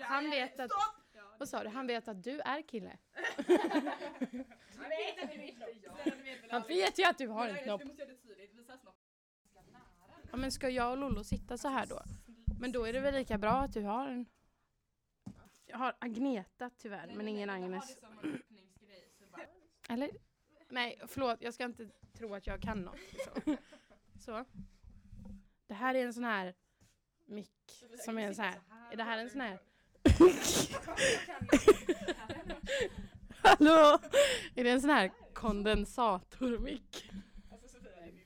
Han vet att... Vad sa du? Han vet att du är kille? Han vet att det inte jag. Han vet ju att du har en knopp. Ja, men ska jag och Lollo sitta så här då? Men då är det väl lika bra att du har en... Jag har Agneta tyvärr, men ingen Agnes. Eller? Nej, förlåt, jag ska inte tro att jag kan något. Så. så. Det här är en sån här mick som är en sån här... Är det här en sån här... Hallå! Är det en sån här kondensatormick?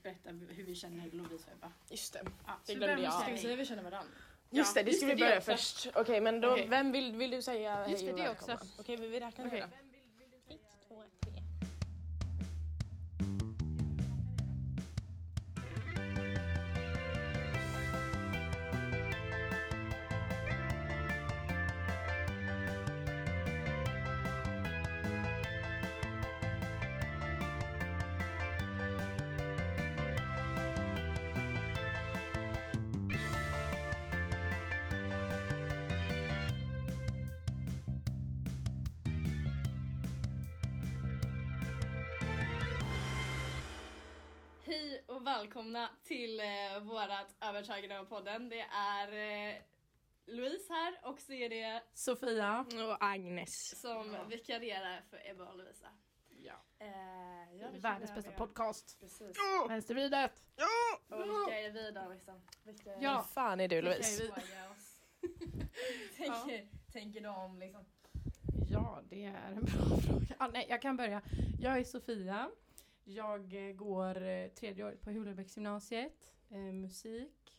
Berätta hur vi känner Lovisa och Ebba. Just det. Ja, Det glömde jag. Ska vi säga hur vi känner varandra? Just det, det just ska vi det, det börja först. Okej, men då, vem vill, vill du säga hej Just det, och det välkomna? också. Okej, vi, vi räknar okay. Ett, välkomna till eh, vårat övertagande av podden. Det är eh, Louise här och så är det Sofia. Och Agnes. som vikarierar för Ebba och Lovisa. Ja. Eh, ja, Världens känner bästa jag. podcast. Precis. Vänstervridet. Och vilka är vi då liksom? Vilka är Ja. Vad fan är du Louise? Vi? Fråga oss. tänker, tänker de liksom. Ja, det är en bra fråga. Ah, nej, jag kan börja. Jag är Sofia. Jag eh, går eh, tredje året på Hulebäcksgymnasiet. Eh, musik.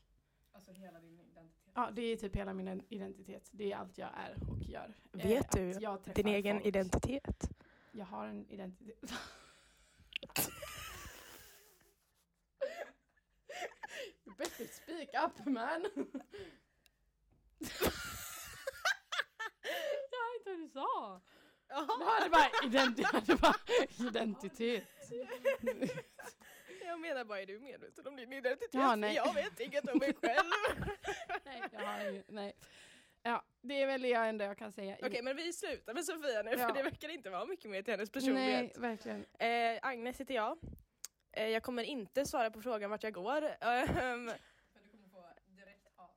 Alltså hela din identitet. Ja, det är typ hela min identitet. Det är allt jag är och gör. Eh, Vet att du Din egen folk. identitet. Jag har en identitet. you better speak up man! jag hörde inte vad du sa! Jag hörde bara, identi- jag hörde bara identitet. Jag menar bara, är du medveten om din identitet? Ja, nej. Jag vet inget om mig själv. nej, jag har ingen, nej. Ja, det är väl det enda jag kan säga. Okej, men vi slutar med Sofia nu Ja. för det verkar inte vara mycket mer till hennes Nej, personlighet. verkligen. Eh, Agnes heter jag. Eh, jag kommer inte svara på frågan vart jag går. Ehm, För du kommer få direkt hat.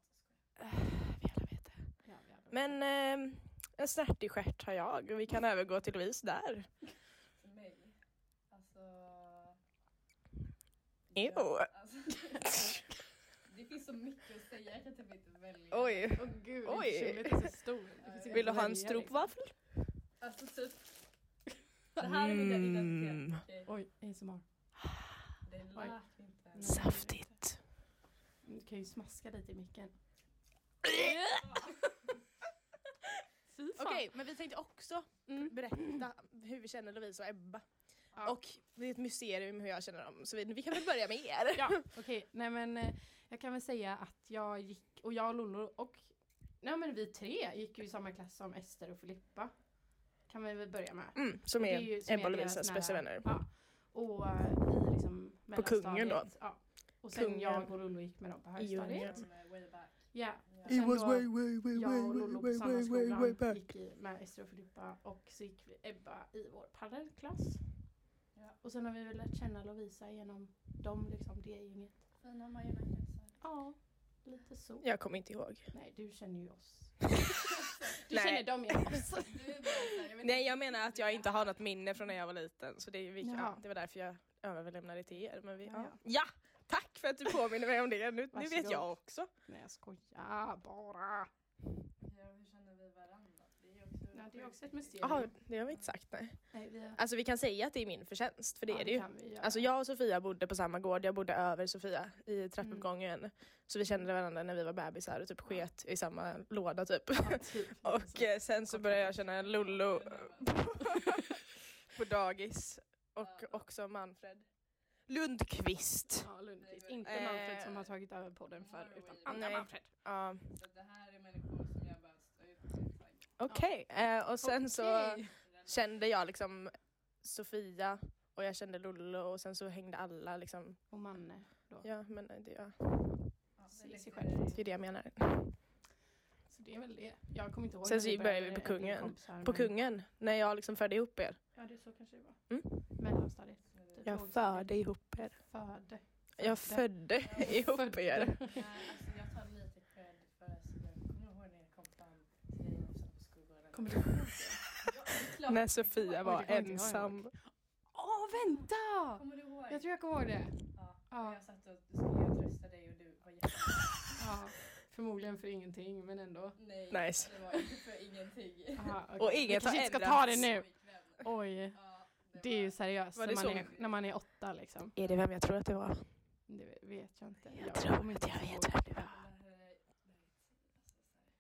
vi alla vet det. Ja, jävlar. Men ehm, en snärtig stjärt har jag och vi kan övergå till Louise där. För mig. Alltså. Ew. Ja, alltså, det finns så mycket att säga, jag kan typ inte välja. Oj. Åh gud, Oj. är så stor. Vill du ha en stropvaffel? Alltså typ. Det här är min Mm. identitet. liksom. Oj, ASMR. Det lät Oj. inte. Saftigt. Du kan ju smaska lite i micken. Okej, men vi tänkte också Mm. berätta hur vi känner Lovisa och Ebba. Ja. Och det är ett mysterium hur jag känner dem. Så vi, vi kan väl börja med er. Ja, okej. Nej men eh, jag kan väl säga att jag gick, och jag och Lollo och Nej men vi tre gick ju i samma klass som Ester och Filippa. Kan vi väl börja med. Mm, som är, ju- som Ebba och Lovisas bästa vänner. Ja. Och uh, i liksom På Kungen då? Ja. Och sen Kungen. jag och Lollo gick med dem på högstadiet. From, uh, way back. Ja. Ja. Och sen då, jag och Lollo på samma skolan gick i med Ester och Filippa och så gick vi Ebba i vår parallellklass. Och sen har vi väl lärt känna Lovisa genom dem, liksom det gänget. Fina majonnäskretsar. Ja, lite så. Jag kommer inte ihåg. Nej, du känner ju oss. Du Nej. känner dem genom oss. Nej jag menar att jag inte har något minne från när jag var liten. Så det, är, vi, ja, det var därför jag överlämnade till er. Men vi, Ja, ja, ja. Tack för att du påminner mig om det. Nu, nu vet jag också. Nej, jag skojar bara. Ja, hur känner vi varandra? Det ju Ja, det är också ett mysterium. Jaha, det har vi inte sagt nej. Nej, vi har... Alltså vi kan säga att det är min förtjänst, för det ja, är det ju. vi göra. Alltså jag och Sofia bodde på samma gård, jag bodde över Sofia i trappuppgången. Så vi kände varandra när vi var bebisar och typ sket i samma låda typ. Ja, typ. Och eh, sen så började jag känna Lollo på dagis. Och också Manfred Lundqvist. Ja, Lundqvist. Inte Eh, Manfred som har tagit över podden för utan andra. Manfred. Ja, Så det här är människor som jag bara står ut Okej, eh, och sen så Okej. kände jag liksom Sofia och jag kände Lollo och sen så hängde alla liksom. Och Manne då. Ja men det, ja, Ja, är sig lite- själv. det är det jag menar. Så det är väl det. Jag kommer inte ihåg. Sen så började vi på Kungen. kompisar, På men- Kungen, när jag liksom förde ihop er. Ja, det är så kanske det var. Mm. Mellanstadiet. Typ Jag förde ihop er. Förde. Jag födde ihop er. Ja, alltså, jag tar lite cred för att jag kommer ihåg när jag kom fram till dig och sen på skolgården. Kommer du ihåg det? Det När jag Sofia var det jag ensam. Åh, vänta! Kommer du ihåg? Jag tror jag kommer ihåg det. Ja. Ja. Jag satt och skulle trösta dig och du var jätte... Ja, förmodligen för ingenting, men ändå. Nej, Nice. det var inte för ingenting. Aha, okej. Och inget har inte ska ta det ändrats. nu. Oj, Ja, det är ju var- seriöst Var när det man, är, när man är åtta liksom. Är det vem jag tror att det var? Det vet jag inte. Jag tror kommer att inte jag vet vem det var. Det här är-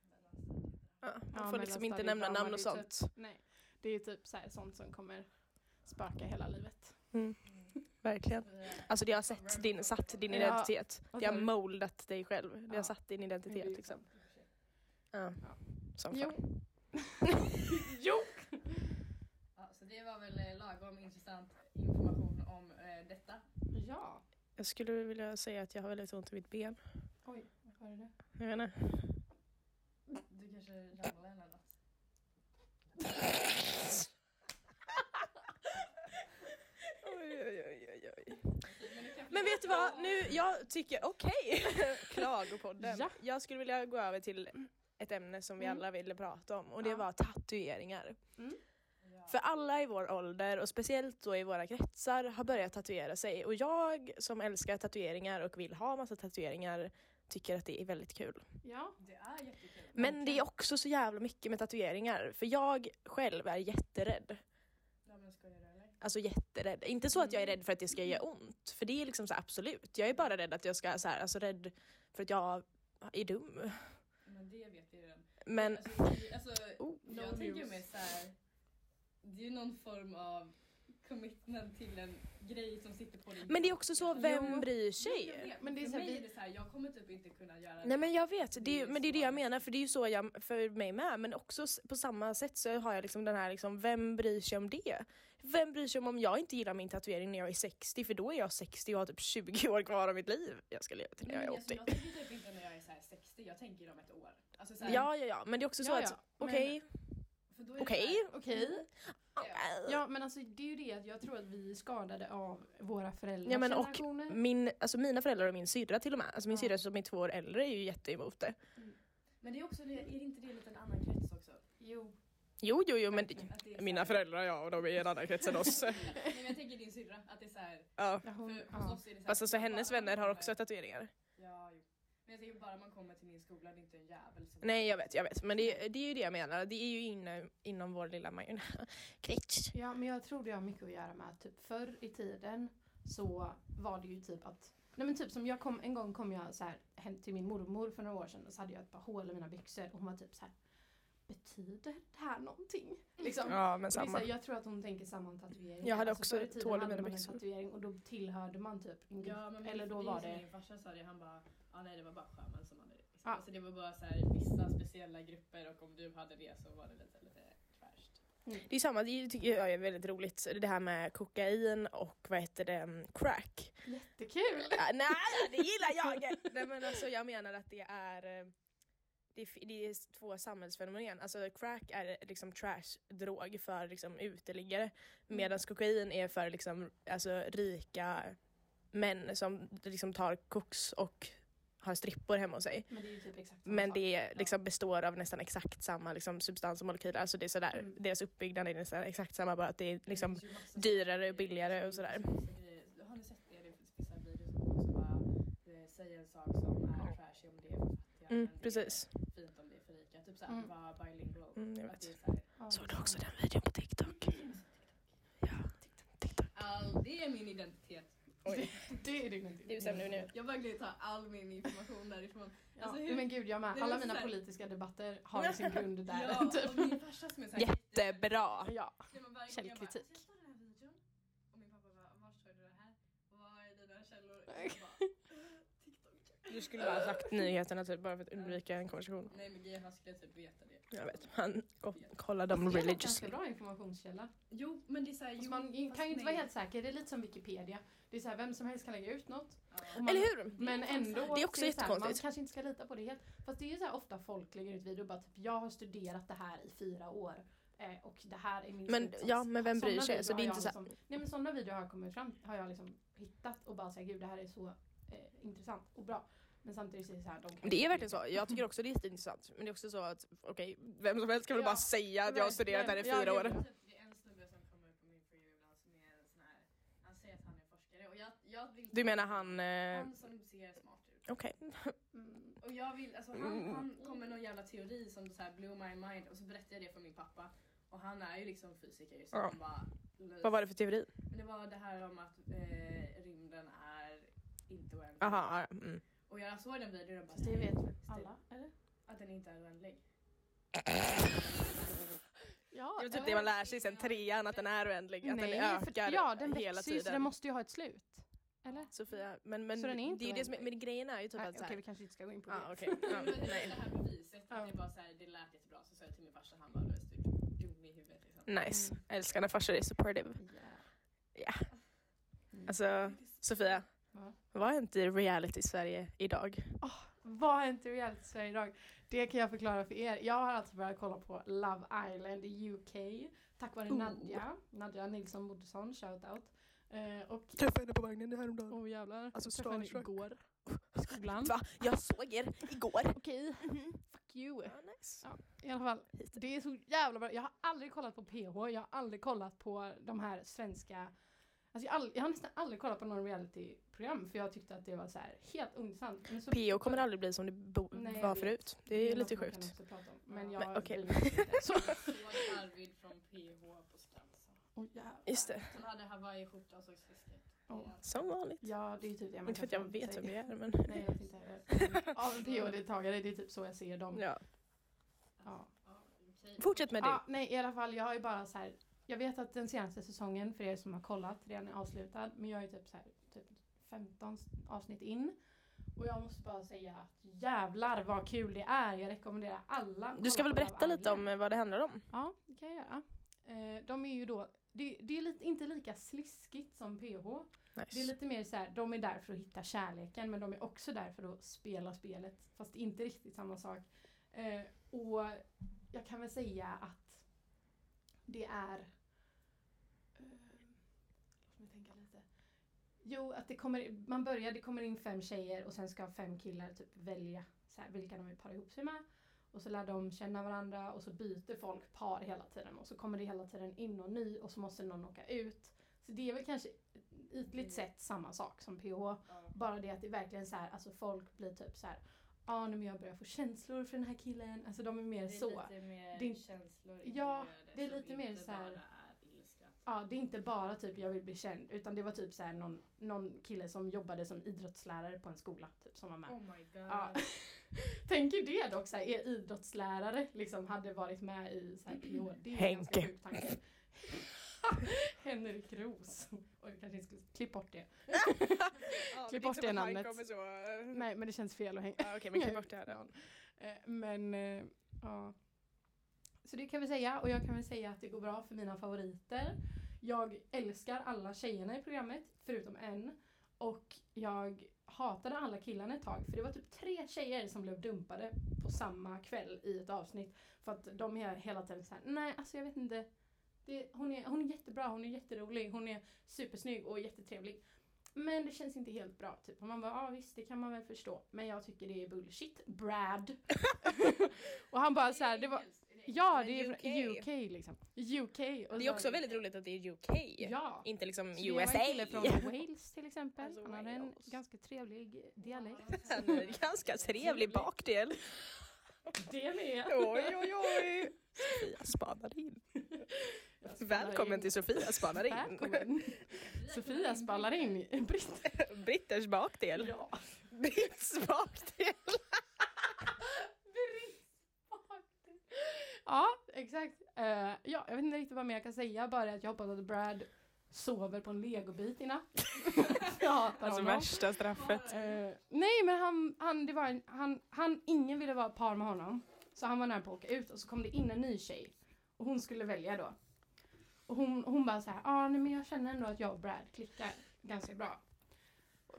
det här är- alltså. Ja, Ja, man får liksom inte mellanstadiet, nämna ja, namn och sånt. Nej, det är typ så här, sånt som kommer spöka hela livet. Mm, verkligen. Alltså det har sett din, satt din Ja. identitet. Vad Det har moldat dig själv. Det har Ja. satt din identitet ju liksom. Ja. Ja. Som Jo. jo! Ja, så det var väl eh, lagom intressant information om eh, detta. Ja. Jag skulle vilja säga att jag har väldigt ont i mitt ben. Oj, vad var det? Jag vet inte. Du kanske ramlade eller något? Oj, oj, oj, oj. Men, vet du vad? Nu, jag tycker, okej. Klagopodden. Ja. Jag skulle vilja gå över till ett ämne som vi Mm. alla ville prata om och det Ja. var tatueringar. Ja. För alla i vår ålder och speciellt då i våra kretsar har börjat tatuera sig och jag som älskar tatueringar och vill ha massa tatueringar tycker att det är väldigt kul. Ja. Det är jättekul. Men det är också så jävla mycket med tatueringar för jag själv är jätterädd. Ja, men skojar du eller? Alltså jätterädd. Inte så att jag är rädd för att det ska göra ont, för det är liksom så här, absolut. Jag är bara rädd att jag ska, så här, alltså rädd för att jag är dum. Men det vet vi redan. Men Alltså, alltså, Oh, jag tänker mig så här. Det är ju någon form av commitment till en grej som sitter på din Men det är också så, vem Jo. bryr Jo, sig? vet, Men Men det är för så här, mig vi- är det så här, jag kommer typ inte kunna göra Nej men jag vet, det Det är, men det är det jag menar för det är ju så jag, för mig med men också på samma sätt så har jag liksom den här liksom, vem bryr sig om det? Vem bryr sig om om jag inte gillar min tatuering när jag är 60 för då är jag 60 och har typ 20 år kvar av mitt liv. Jag ska leva till när jag är Men alltså, 80. jag tänker typ inte när jag är så här 60, jag tänker om ett år. Alltså, så här, Ja ja ja men det är också så Ja, att ja, okej, det okej. Okej. Ja. Men alltså det är ju det att jag tror att vi är skadade av våra föräldrars Ja, men och. Min, alltså mina föräldrar och min syrra till och med, alltså min Ja. syrra som är två år äldre är ju jätteemot det. Men det är också det, är inte det lite en annan krets också? Jo. Jo jo jo men mina föräldrar ja och de är i en annan krets än oss. Nej, men jag tänker din syrra, att det är så här, ja. För hos ja. oss är det så här, Fast alltså hennes vänner har också tatueringar. Men jag tänker bara man kommer till min skola, det är inte en jävel som... Nej jag vet, jag vet. Men det, det är ju det jag menar. Det är ju inne, inom vår lilla major- krets. ja men jag tror det har mycket att göra med att typ förr i tiden så var det ju typ att Nej men typ som jag kom, en gång kom jag så här hem till min mormor för några år sedan och så hade jag ett par hål i mina byxor och hon var typ så här Betyder det här någonting? Liksom. Ja men samma. här, jag tror att hon tänker samma om tatueringar. Jag hade Alltså, också tiden hål i mina byxor. tatuering och då tillhörde man typ en grupp. Ja, men Eller då är var det... Min farsa sa det, han bara, ja nej det var bara sjömän som hade det. Liksom. Ja. Alltså, det var bara så här, vissa speciella grupper och om du hade det så var det lite, lite trashed. Det är samma, det tycker jag är väldigt roligt. Det här med kokain och vad heter det, mm, crack. Jättekul! Ja, nej, det gillar jag! Nej men alltså jag menar att det är eh, det är, det är två samhällsfenomen. Alltså crack är liksom trash-drog för liksom uteliggare medan kokain är för liksom, alltså, rika män som liksom tar koks och har strippor hemma hos sig. Men det är ju typ exakt samma Men det liksom består av nästan exakt samma liksom, substans och molekyler. Alltså det är sådär, Mm. deras uppbyggnad är nästan exakt samma bara att det är liksom Det dyrare och billigare och sådär. Har ni sett det? Det finns vissa videos som också bara eh, säger en sak som är trashy om det är för fattiga. Mm, men det precis. är fint om det är för rika. Typ såhär, Mm. vara bilingual. Mm, jag vet. det är så här, Ja, Såg du också den videon på TikTok? Ja, TikTok. all, det är min identitet. Oj. Det är det inte. Du bestämmer nu. Jag bara vill ta all min information därifrån. Ja, Alltså, hur- men gud jag med. Alla så mina här- politiska debatter har sin grund där. Ja, typ. och min farsa som är såhär Jättebra! Ja. Jag bara, Källkritik. "Alltså, jag såg den här videon och min pappa bara, var såg du det här? Vad är dina källor? Och jag bara, TikTok. Du skulle bara ha sagt nyheterna typ bara för att undvika en konversation. Nej men grejen, han skulle typ veta det. Jag vet, han ko- kollar dem Det är en ganska bra informationskälla. Jo men det är såhär, Fast man kan ju inte vara helt säker, det är lite som Wikipedia. Det är så här, vem som helst kan lägga ut något. man- Eller hur? Men ändå. Det är också så här, Man jättekonstigt. kanske inte ska lita på det helt. Fast det är ju så här ofta folk lägger ut videor bara typ jag har studerat det här i fyra år. Eh, och det här är min Men slutsats. ja, men vem bryr sig? Så det är inte så liksom, Nej men sådana videor har jag kommit fram har jag liksom hittat och bara säga gud det här är så eh, intressant och bra. Men samtidigt är det så här, de Det är verkligen så. Jag tycker också det är jätteintressant. Men det är också så att okej, vem som helst kan väl Ja. bara säga att jag har studerat där i Ja, fyra gud, år. ja. Det är en snubbe som kommer upp på min for ibland som är en sån här, han säger att han är forskare och jag, jag vill Du menar han... Eh, Han som ser smart ut. okej. Mm. Och jag vill, alltså han, han kom med någon jävla teori som så här blew my mind och så berättade jag det för min pappa. Och han är ju liksom fysiker så Ja. han bara... Vad var det för teori? Men det var det här om att eh, rymden är inte oändlig. Aha, ja, mm. Och jag såg den videon och bara Det vet väl alla? Eller? att den inte är oändlig. Ja, Det är typ det man lär sig sen trean, att den är oändlig. Att den för- ökar ja, den hela växer ju så tiden. den måste ju ha ett slut. Eller? Sofia, men, men Så den är inte det är ju det som men grejen är ju typ Nej, att Okej, såhär, vi kanske inte ska gå in på det. ah, okej. Ja, Men det är nej. det här beviset, Ja. att det, bara så här, det lät jättebra så sa jag till min farsa, han bara "Louise, du är dum i huvudet. Liksom. Nice. Älskar när farsor är supportive. Ja. Alltså, Sofia. Va? Vad är inte reality-Sverige idag? Vad har hänt i reality Sverige idag? Det kan jag förklara för er. Jag har alltså börjat kolla på Love Island i UK. Tack vare Oh. Nadja. Nadja Nilsson Bodesson, shoutout. Eh, och Träffade henne på vagnen häromdagen. Åh jävlar. Alltså, träffade henne igår. I skolan. Va? Jag såg er igår. Okej, Mhm. fuck you. Ja, nice. Ja, I alla fall, det är så jävla bra. Jag har aldrig kollat på PH, jag har aldrig kollat på de här svenska Alltså jag, har all, jag har nästan aldrig kollat på någon realityprogram för jag tyckte att det var så här helt ointressant. Men så- PO kommer aldrig bli som det bo- Nej, var förut. Det är något lite man kan sjukt. Men Ja. jag Men, inte. Så. Arvid från PH på Skansen. Jävlar. Just det. Han hade hawaiiskjorta och såg. Åh. Som vanligt. Ja, det är typ det man Inte för att jag vet vem det är men... Nej, jag vet inte heller. Av en PH-deltagare, det är typ så jag ser dem. Ja. Ja. Fortsätt med det. Ja, nej i alla fall, jag har ju bara så här. Jag vet att den senaste säsongen, för er som har kollat, redan är avslutad. Men jag är typ så här, 15 avsnitt in. Och jag måste bara säga att jävlar vad kul det är. Jag rekommenderar alla Du ska väl berätta lite om eh, vad det handlar om? Ja, det kan jag göra. Eh, de är ju då, det, det är lite, inte lika sliskigt som PH. Det är Nice. lite mer så här, de är där för att hitta kärleken men de är också där för att spela spelet. Fast inte riktigt samma sak. Eh, och jag kan väl säga att det är... Eh, låt mig tänka lite. Jo, att det kommer, man börjar, det kommer in fem tjejer och sen ska fem killar typ välja så här, vilka de vill para ihop sig med. Och så lär de känna varandra och så byter folk par hela tiden. Och så kommer det hela tiden in någon ny och så måste någon åka ut. Så det är väl kanske ytligt sett samma sak som PH. Ja. Bara det att det är verkligen så här, alltså folk blir typ så här. Ja, ah, men jag börjar få känslor för den här killen. Alltså de är mer Det är så. lite mer Det är- känslor Ja, det är lite mer så här-. Ja, det är inte bara typ jag vill bli känd. Utan det var typ så här någon, någon kille som jobbade som idrottslärare på en skola. Typ som var med. Oh my god. Ja. Tänk er det dock, så här, er idrottslärare liksom hade varit med i så här, PH. Det är en ganska Henke. sjuk tanke. Henrik Ros. Oj, jag kanske inte skulle klippa bort det. Klipp bort det namnet. Nej, men det känns fel att hänga. Ja, Okej, men klipp bort det här då. Ja. Men, eh, ja. Så det kan vi säga. Och jag kan väl säga att det går bra för mina favoriter. Jag älskar alla tjejerna i programmet, förutom en. Och jag hatade alla killarna ett tag. För det var typ tre tjejer som blev dumpade på samma kväll i ett avsnitt. För att de är hela tiden såhär, nej alltså jag vet inte. Det, hon, är, hon är jättebra, hon är jätterolig, hon är supersnygg och jättetrevlig. Men det känns inte helt bra. Typ. Och man bara, ja ah, visst det kan man väl förstå. Men jag tycker det är bullshit. Brad. och han bara så här, det var, ja det är UK. UK liksom. UK. Och Det är så- också väldigt roligt att det är UK. Ja. Inte liksom Så det USA. kille från Wales till exempel. Alltså, han hade en ganska trevlig dialekt. Ganska trevlig bakdel. Det med. Oj, oj, oj. Sofia spanar in. Spanar Välkommen in. till Sofia spanar in. Välkommen. Sofia spallar in. Britt. Britters bakdel. Ja. Britts bakdel. Ja, exakt. Eh, ja, jag vet inte riktigt vad mer jag kan säga, bara att jag hoppas att Brad sover på en legobit i natt. hatar Alltså honom. värsta straffet. Eh, nej men han, han, det var en, han, han, ingen ville vara par med honom. Så han var nära på att åka ut och så kom det in en ny tjej. Och hon skulle välja då. Och hon, hon bara så här, ah, nej men jag känner ändå att jag och Brad klickar ganska bra.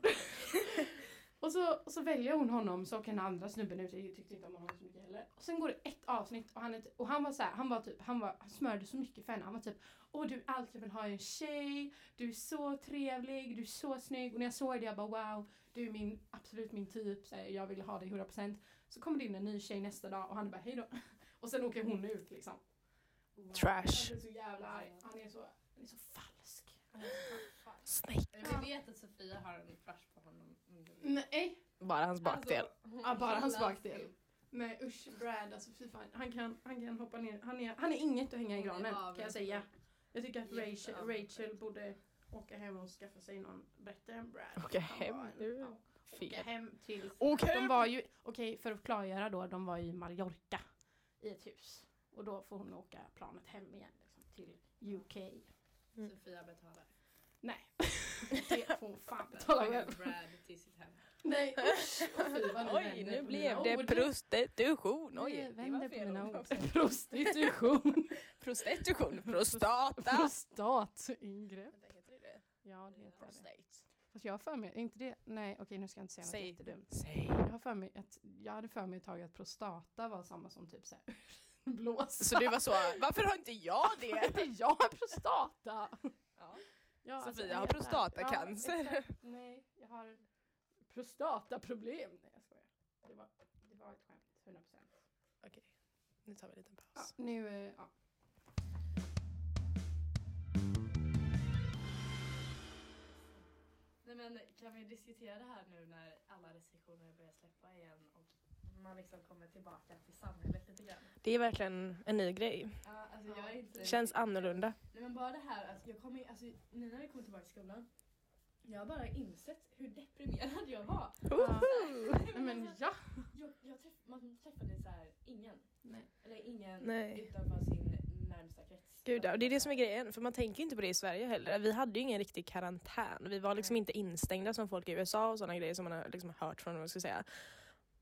och, så, och så väljer hon honom så åker den andra snubben ut, jag tyckte inte om honom så mycket heller. Och sen går det ett avsnitt och han, är, och han var så här, han var typ, han, var, han smörjde så mycket för henne. Han var typ, åh du är allt jag vill ha en tjej, du är så trevlig, du är så snygg. Och när jag såg det jag bara wow, du är min, absolut min typ, så här, jag vill ha dig 100%. Så kommer det in en ny tjej nästa dag och han bara hejdå. Och sen åker hon ut liksom. Trash. Han är så jävla arg. Han är så, han är så falsk. Snake. Vi vet att Sofia har en crush Nej, Bara hans bakdel. Alltså, ja, bara hans bakdel. Nej usch, Brad alltså fy fan. Han kan, han kan hoppa ner. Han är, han är inget att hänga i granen kan jag säga. Jag tycker att Rachel. Rachel borde åka hem och skaffa sig någon bättre än Brad. Åka hem? ja, Åka hem till... Åk De var ju, okej för att klargöra då, de var ju i Mallorca i ett hus. Och då får hon åka planet hem igen liksom, till UK. Mm. Sofia betalar. Nej, det får fan betala själv. Brad till sitt hem. Nej usch, ni Oj, nu blev det ord. prostitution. Oj, det vänder på mina ord. Prostitution. Prostitution, prostata. Prostatingrepp. Heter det det? Ja det heter det. Prostate. Fast jag har för mig, är inte det, nej okej nu ska jag inte säga något jättedumt. Säg. Jag har för mig att, jag hade för mig ett tag att prostata var samma som typ såhär blåsa. Så du var så, varför har inte jag det? inte jag har prostata! Ja. Ja, alltså, Sofia jag har prostatacancer. Ja, exakt. nej, jag har prostataproblem. Nej jag skojar. Det var, det var ett skämt, 100%. Okej, nu tar vi en liten Ja, paus. nu, eh, ja. Nej men kan vi diskutera det här nu när alla restriktioner börjar släppa igen man liksom kommer tillbaka till samhället lite grann? Det är verkligen en ny grej. Ja, alltså jag är inte... Känns annorlunda. Nej men bara det här att jag kommer, alltså nu när vi kommer tillbaka till skolan jag har bara insett hur deprimerad jag var. Nej men ja! Jag, jag träff, man träffade så här ingen. Nej. Eller ingen Nej. utanför sin närmsta krets. Gud, och det är det som är grejen, för man tänker inte på det i Sverige heller. Vi hade ju ingen riktig karantän. Vi var liksom inte instängda som folk i USA och sådana grejer som man har liksom hört från, vad man ska säga.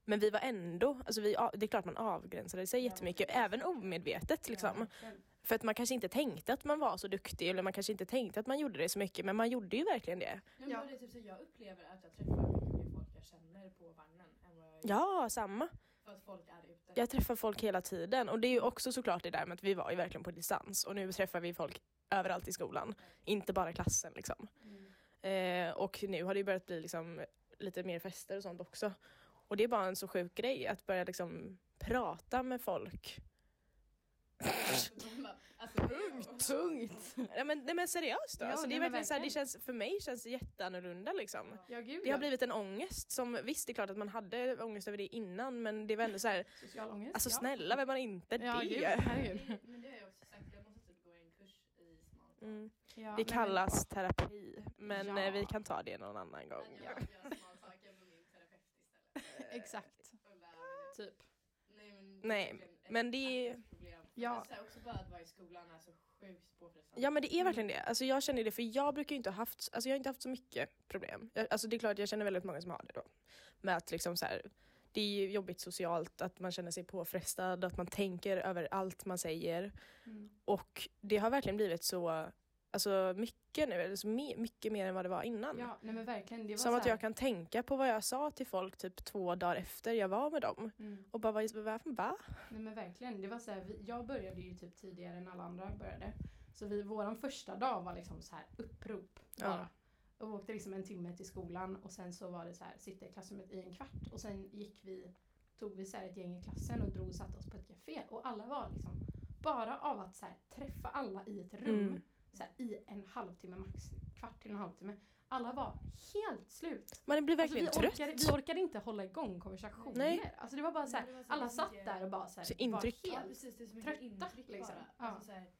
Men vi var ändå, alltså vi, det är klart man avgränsade sig jättemycket, även omedvetet liksom. För att man kanske inte tänkte att man var så duktig eller man kanske inte tänkte att man gjorde det så mycket, men man gjorde ju verkligen det. Ja. det, typ, så jag upplever att jag träffar mycket mer folk jag känner på vagnen än vad jag Ja, samma. för att folk är ute. Jag träffar folk hela tiden och det är ju också såklart det där med att vi var ju verkligen på distans och nu träffar vi folk överallt i skolan, inte bara klassen liksom. Mm. Eh, och nu har det ju börjat bli liksom lite mer fester och sånt också. Och det är bara en så sjuk grej att börja liksom prata med folk. alltså, Tungt! nej, men, nej men seriöst då, Ja, alltså, det är men verkligen så här, det verkligen. känns, för mig känns det jätteannorlunda liksom. Ja gud Det har blivit en ångest som, visst det är klart att man hade ångest över det innan men det var ändå så här, Social ångest. alltså ja. snälla vem har inte Ja, det? gud, herregud. Men det har jag också sagt, jag måste typ gå en kurs i small talk. Mm. Ja, Det kallas terapi men Ja. eh, vi kan ta det någon annan gång. Men jag vill göra small talk, jag vill min terapeut istället. men, Exakt, typ. Nej men, Nej, det är-. Ja. Också bara att vara i skolan är så sjukt påfrestande. Ja men det är verkligen det. Alltså jag känner det för jag brukar ju inte ha haft, alltså jag har inte haft så mycket problem. Jag, alltså det är klart jag känner väldigt många som har det då. Med att liksom så här, det är ju jobbigt socialt att man känner sig påfrestad, att man tänker över allt man säger. Mm. Och det har verkligen blivit så, alltså mycket nu, alltså mycket mer än vad det var innan. Ja, nej men verkligen. Det var Som så att jag kan tänka på vad jag sa till folk typ två dagar efter jag var med dem. Mm. Och bara, vad, vad, va? Nej men verkligen. Det var så här, jag började ju typ tidigare än alla andra började. Så vi, våran första dag var liksom så här upprop Ja. bara. Och vi åkte liksom en timme till skolan och sen så var det så här sitta i klassrummet i en kvart och sen gick vi, tog vi så ett gäng i klassen och drog och satte oss på ett café och alla var liksom bara av att så här, träffa alla i ett rum Mm. Så här, i en halvtimme max, kvart till en halvtimme. Alla var helt slut. Man blir verkligen alltså, vi, trött. orkade, vi orkade inte hålla igång konversationer. Nej. Alltså det var bara så här, var så alla mycket- satt där och bara så här, Så intryck. var Ja helt precis, det är så mycket trötta, intryck liksom. bara. Ja. Alltså, så här,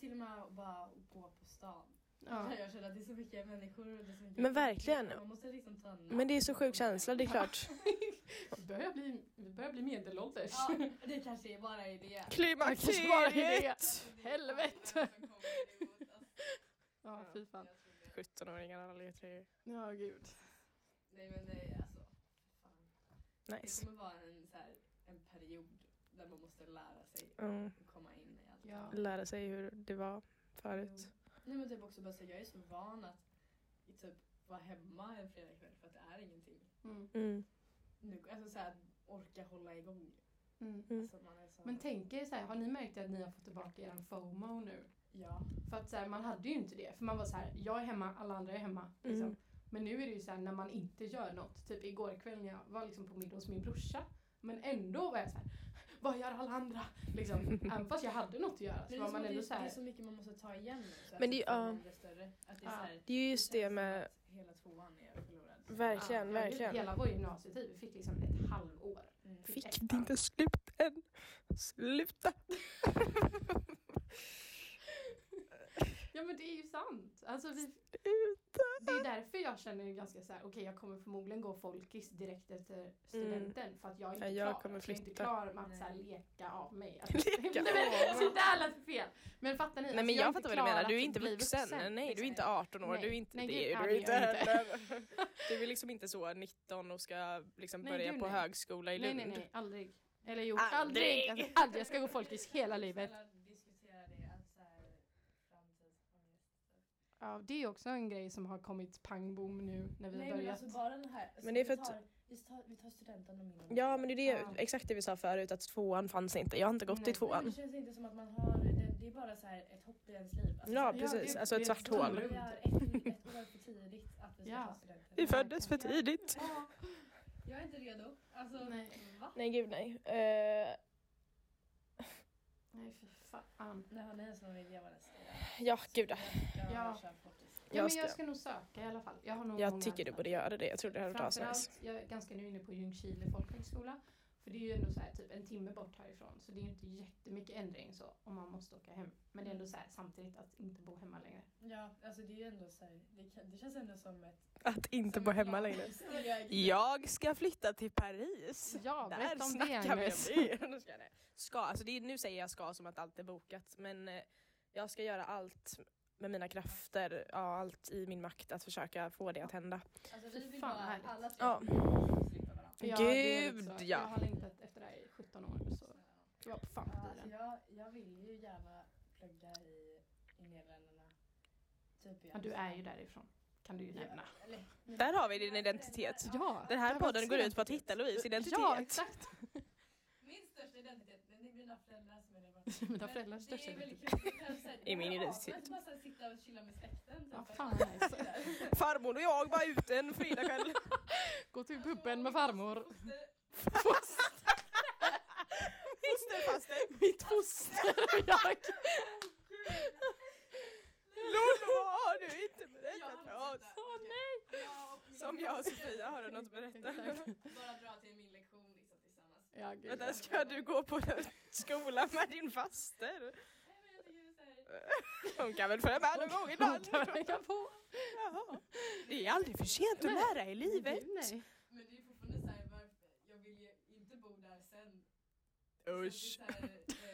till och med att bara gå på stan. Ja. Jag känner att det är så mycket människor och det är så mycket Men verkligen. Man måste liksom ta en Men det är så sjuk känsla, det är klart. Vi börjar bli, vi börjar bli medelålders. Ja, det kanske är bara är det. Klimakteriet! Helvete! Ja, fy fan. 17-åringar alla lever tröjor. Ja, gud. Nej men nej alltså. Fan. Det Nice. kommer vara en, så här, en period där man måste lära sig Mm. att komma in i allt. Ja. Lära sig hur det var förut. Jo. Nej men typ också bara så jag är så van att i typ vara hemma en fredagkväll för att det är ingenting. Mm. Mm. Nu, alltså så här, orka hålla igång. Mm. Mm. Alltså, man är så... Men tänk er så här, har ni märkt att ni har fått tillbaka er FOMO nu? Ja. För att så här, man hade ju inte det. För man var så här, jag är hemma, alla andra är hemma. Liksom. Mm. Men nu är det ju så här när man inte gör något. Typ igår kväll när jag var liksom på middag hos min brorsa. Men ändå var jag så här, vad gör alla andra? Liksom, även fast jag hade något att göra så Men det, är var man ändå det, så det är här, så mycket man måste ta igen nu. Så Men det- ja. större. Att det är Ja. så här, Det är ju just det känns med, Hela tvåan är förlorad. verkligen, ja, verkligen. Hela vår gymnasietid, vi fick liksom ett halvår. Mm. Fick Fick det inte slut än? Sluta! Ja men det är ju sant. Alltså vi, Sluta! det är därför jag känner ganska så här: okej jag kommer förmodligen gå folkis direkt efter studenten. För att jag är inte Mm. Ja, jag klar. kommer Jag är inte flytta. klar med att så här, Nej. leka av mig. Att, Leka Nej, av men, så där lät fel. Men fattar ni? Nej Alltså, men jag inte fattar vad du menar, du är inte bli vuxen. Nej du är liksom. inte 18 år, Nej. du är inte Nej, det. gud, du är inte jag inte. heller. Du är liksom inte så 19 och ska liksom Nej, börja på nej. högskola i Nej Lund. nej nej, aldrig. Eller jo, Aldrig. aldrig. Alltså, aldrig. Jag ska gå folkis hela livet. Snälla, diskutera det, att så här, framtidsångest. Ja, det är också en grej som har kommit pang bom nu när vi Nej har men börjat. alltså bara den här. Alltså, Men det är för vi att- tar, vi, tar, vi tar studenten och min Ja men det är det, Ja. exakt det vi sa förut att tvåan fanns inte. Jag har inte gått Nej. i Nej, men tvåan. det känns inte som att man har, det, det är bara så här ett hopp i ens liv. Alltså, Ja så precis, det- alltså det ett svart hål. Vi är ett, ett år för tidigt att vi ska Ja. ta studenten. Vi föddes för tidigt. Ja. Jag är inte redo. Alltså, Nej. va? Nej gud nej. Eh, Nej fy fan. Nej, någon idé vad det ska ja gud Ja. Ja, Jag men jag ska nog söka i alla fall. Jag, har nog Jag tycker du borde göra det. Jag tror det hade varit asnice. Jag är ganska nu inne på Ljungskile folkhögskola. För det är ju ändå så här, typ en timme bort härifrån. Så det är ju inte jättemycket ändring så om man måste åka hem. Men det är ändå så här, samtidigt att inte bo hemma längre. Ja, alltså det är ju ändå så här, det, kan, det känns ändå som ett... Att inte bo hemma plan. längre. Jag- ska flytta till Paris. Ja, Där berätta om det snackar vi om ska, det. ska alltså det är, nu säger jag ska som att allt är bokat men eh, jag ska göra allt med mina krafter, ja, allt i min makt att försöka få det att hända. Alltså vi vill Fan, bara härligt. alla tre Ja. slippa varandra. Ja, Gud, ja. Jag har längtat efter det här i 17 år. Så det var på fan på Ja, alltså jag, jag vill ju gärna plugga i, i Nederländerna. Typ i Ja, du är ju därifrån. Kan du ju Ja, nämna. eller- Där har vi din identitet. Ja, Den här podden går ut på att hitta Louise identitet. Ja, exakt. Min största identitet, det är mina föräldrar som är det. Mina föräldrars största identitet. I min identitet. Bara så här sitta och chilla med släkten. typ. Ja, fan nice. Farmor och jag var ute en fredagkväll. Gå till puben med farmor. Fosterfaster. Mitt foster och jag. Lollo har du inte berättat för oss. Åh nej! Som jag och Sofia har du något att berätta? Bara dra till min lektion. Ja, gud. Vänta, ska du gå på skola med din faster? Hon kan väl följa med någon gång ibland? Hon kan hänga på. Jaha. Det är aldrig för sent att lära i livet. Nej. Men det är fortfarande såhär, varför, jag vill ju inte bo där sen. Usch. Här,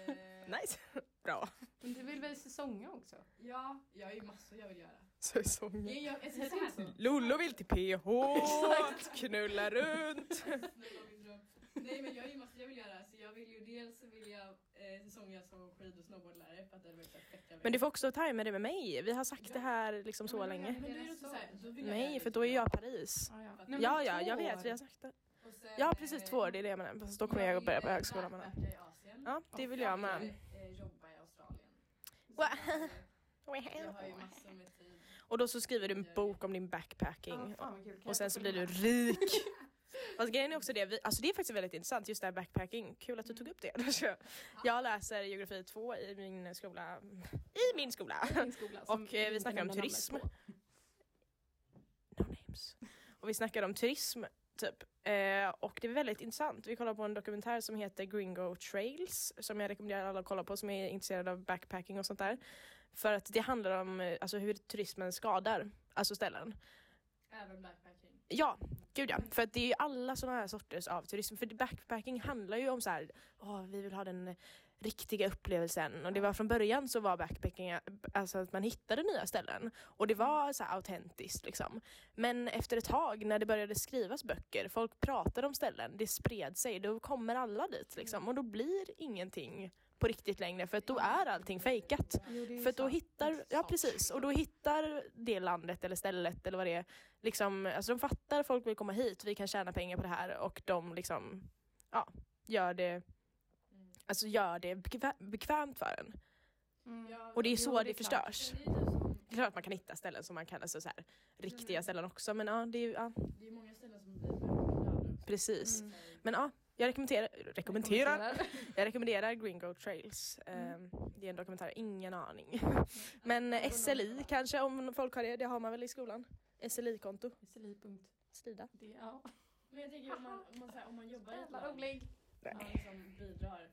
eh, Nice. Bra. Men du vill väl säsonga också? Ja, jag har ju massor jag vill göra. Jag, jag, jag, så. Lollo vill till PH, knulla runt. Nej men jag har ju massor jag vill göra. Så jag vill ju dels så vill jag eh, säsonga som skid och snowboardlärare för att det hade varit jag Men du får också tajma det med mig. Vi har sagt det här liksom så Men länge. då är det också så här, då vill jag Nej, för det då är typ jag i Paris. Ja, ja. Ja, Nej, Ja, ja, jag vet. Vi har sagt det. Sen, Ja, precis två år. Det är det jag menar. Fast då kommer jag att börja på högskolan. I Asien. Ja, det vill jag med. eh, jobba i Australien. Så Wow. att, Jag har ju massor med tid. Och då så skriver du en bok om din Ja, backpacking. fan kul. Kan Och jag sen så blir du med? rik. Fast grejen är också det, vi, alltså det är faktiskt väldigt intressant just det här backpacking. Kul att du tog upp det. Jag läser geografi 2 i min skola. I min skola. Min skola, Och, eh, vi snackar om turism. No names. Och vi snackar om turism typ. Eh, och det är väldigt intressant. Vi kollar på en dokumentär som heter Gringo Trails som jag rekommenderar alla att kolla på som är intresserade av backpacking och sånt där. För att det handlar om eh, alltså, hur turismen skadar alltså ställen. Även backpacking. Ja, gud ja. För att det är ju alla sådana här sorters av turism. För backpacking handlar ju om så här, oh, vi vill ha den riktiga upplevelsen. Och det var från början så var backpacking alltså att man hittade nya ställen. Och det var så autentiskt liksom. Men efter ett tag när det började skrivas böcker, folk pratade om ställen, det spred sig, då kommer alla dit liksom. Och då blir ingenting på riktigt längre för att då är allting fejkat. Jo, För att då hittar, ja precis, och då hittar det landet eller stället eller vad det är, liksom, alltså de fattar folk vill komma hit, vi kan tjäna pengar på det här och de liksom, ja, gör det, alltså gör det bekvä- bekvämt för en. Mm. Och det är Jo, så det är det klart. förstörs. Det är som, Det är klart att man kan hitta ställen som man kan, alltså så här, riktiga ställen också men ja, det är ju, ja, det är många ställen som blir väldigt precis. Mm. Men ja, jag rekommenderar, rekommenderar, Rekommenderar. jag rekommenderar Green Goat Trails. Ehm, det är en dokumentär, ingen aning. Men eh, SLI kanske om folk har det, det har man väl i skolan? SLI-konto. SLI.det, Strida. ja. Men jag tänker om man, om man, så här, om man jobbar i ett land, man liksom bidrar.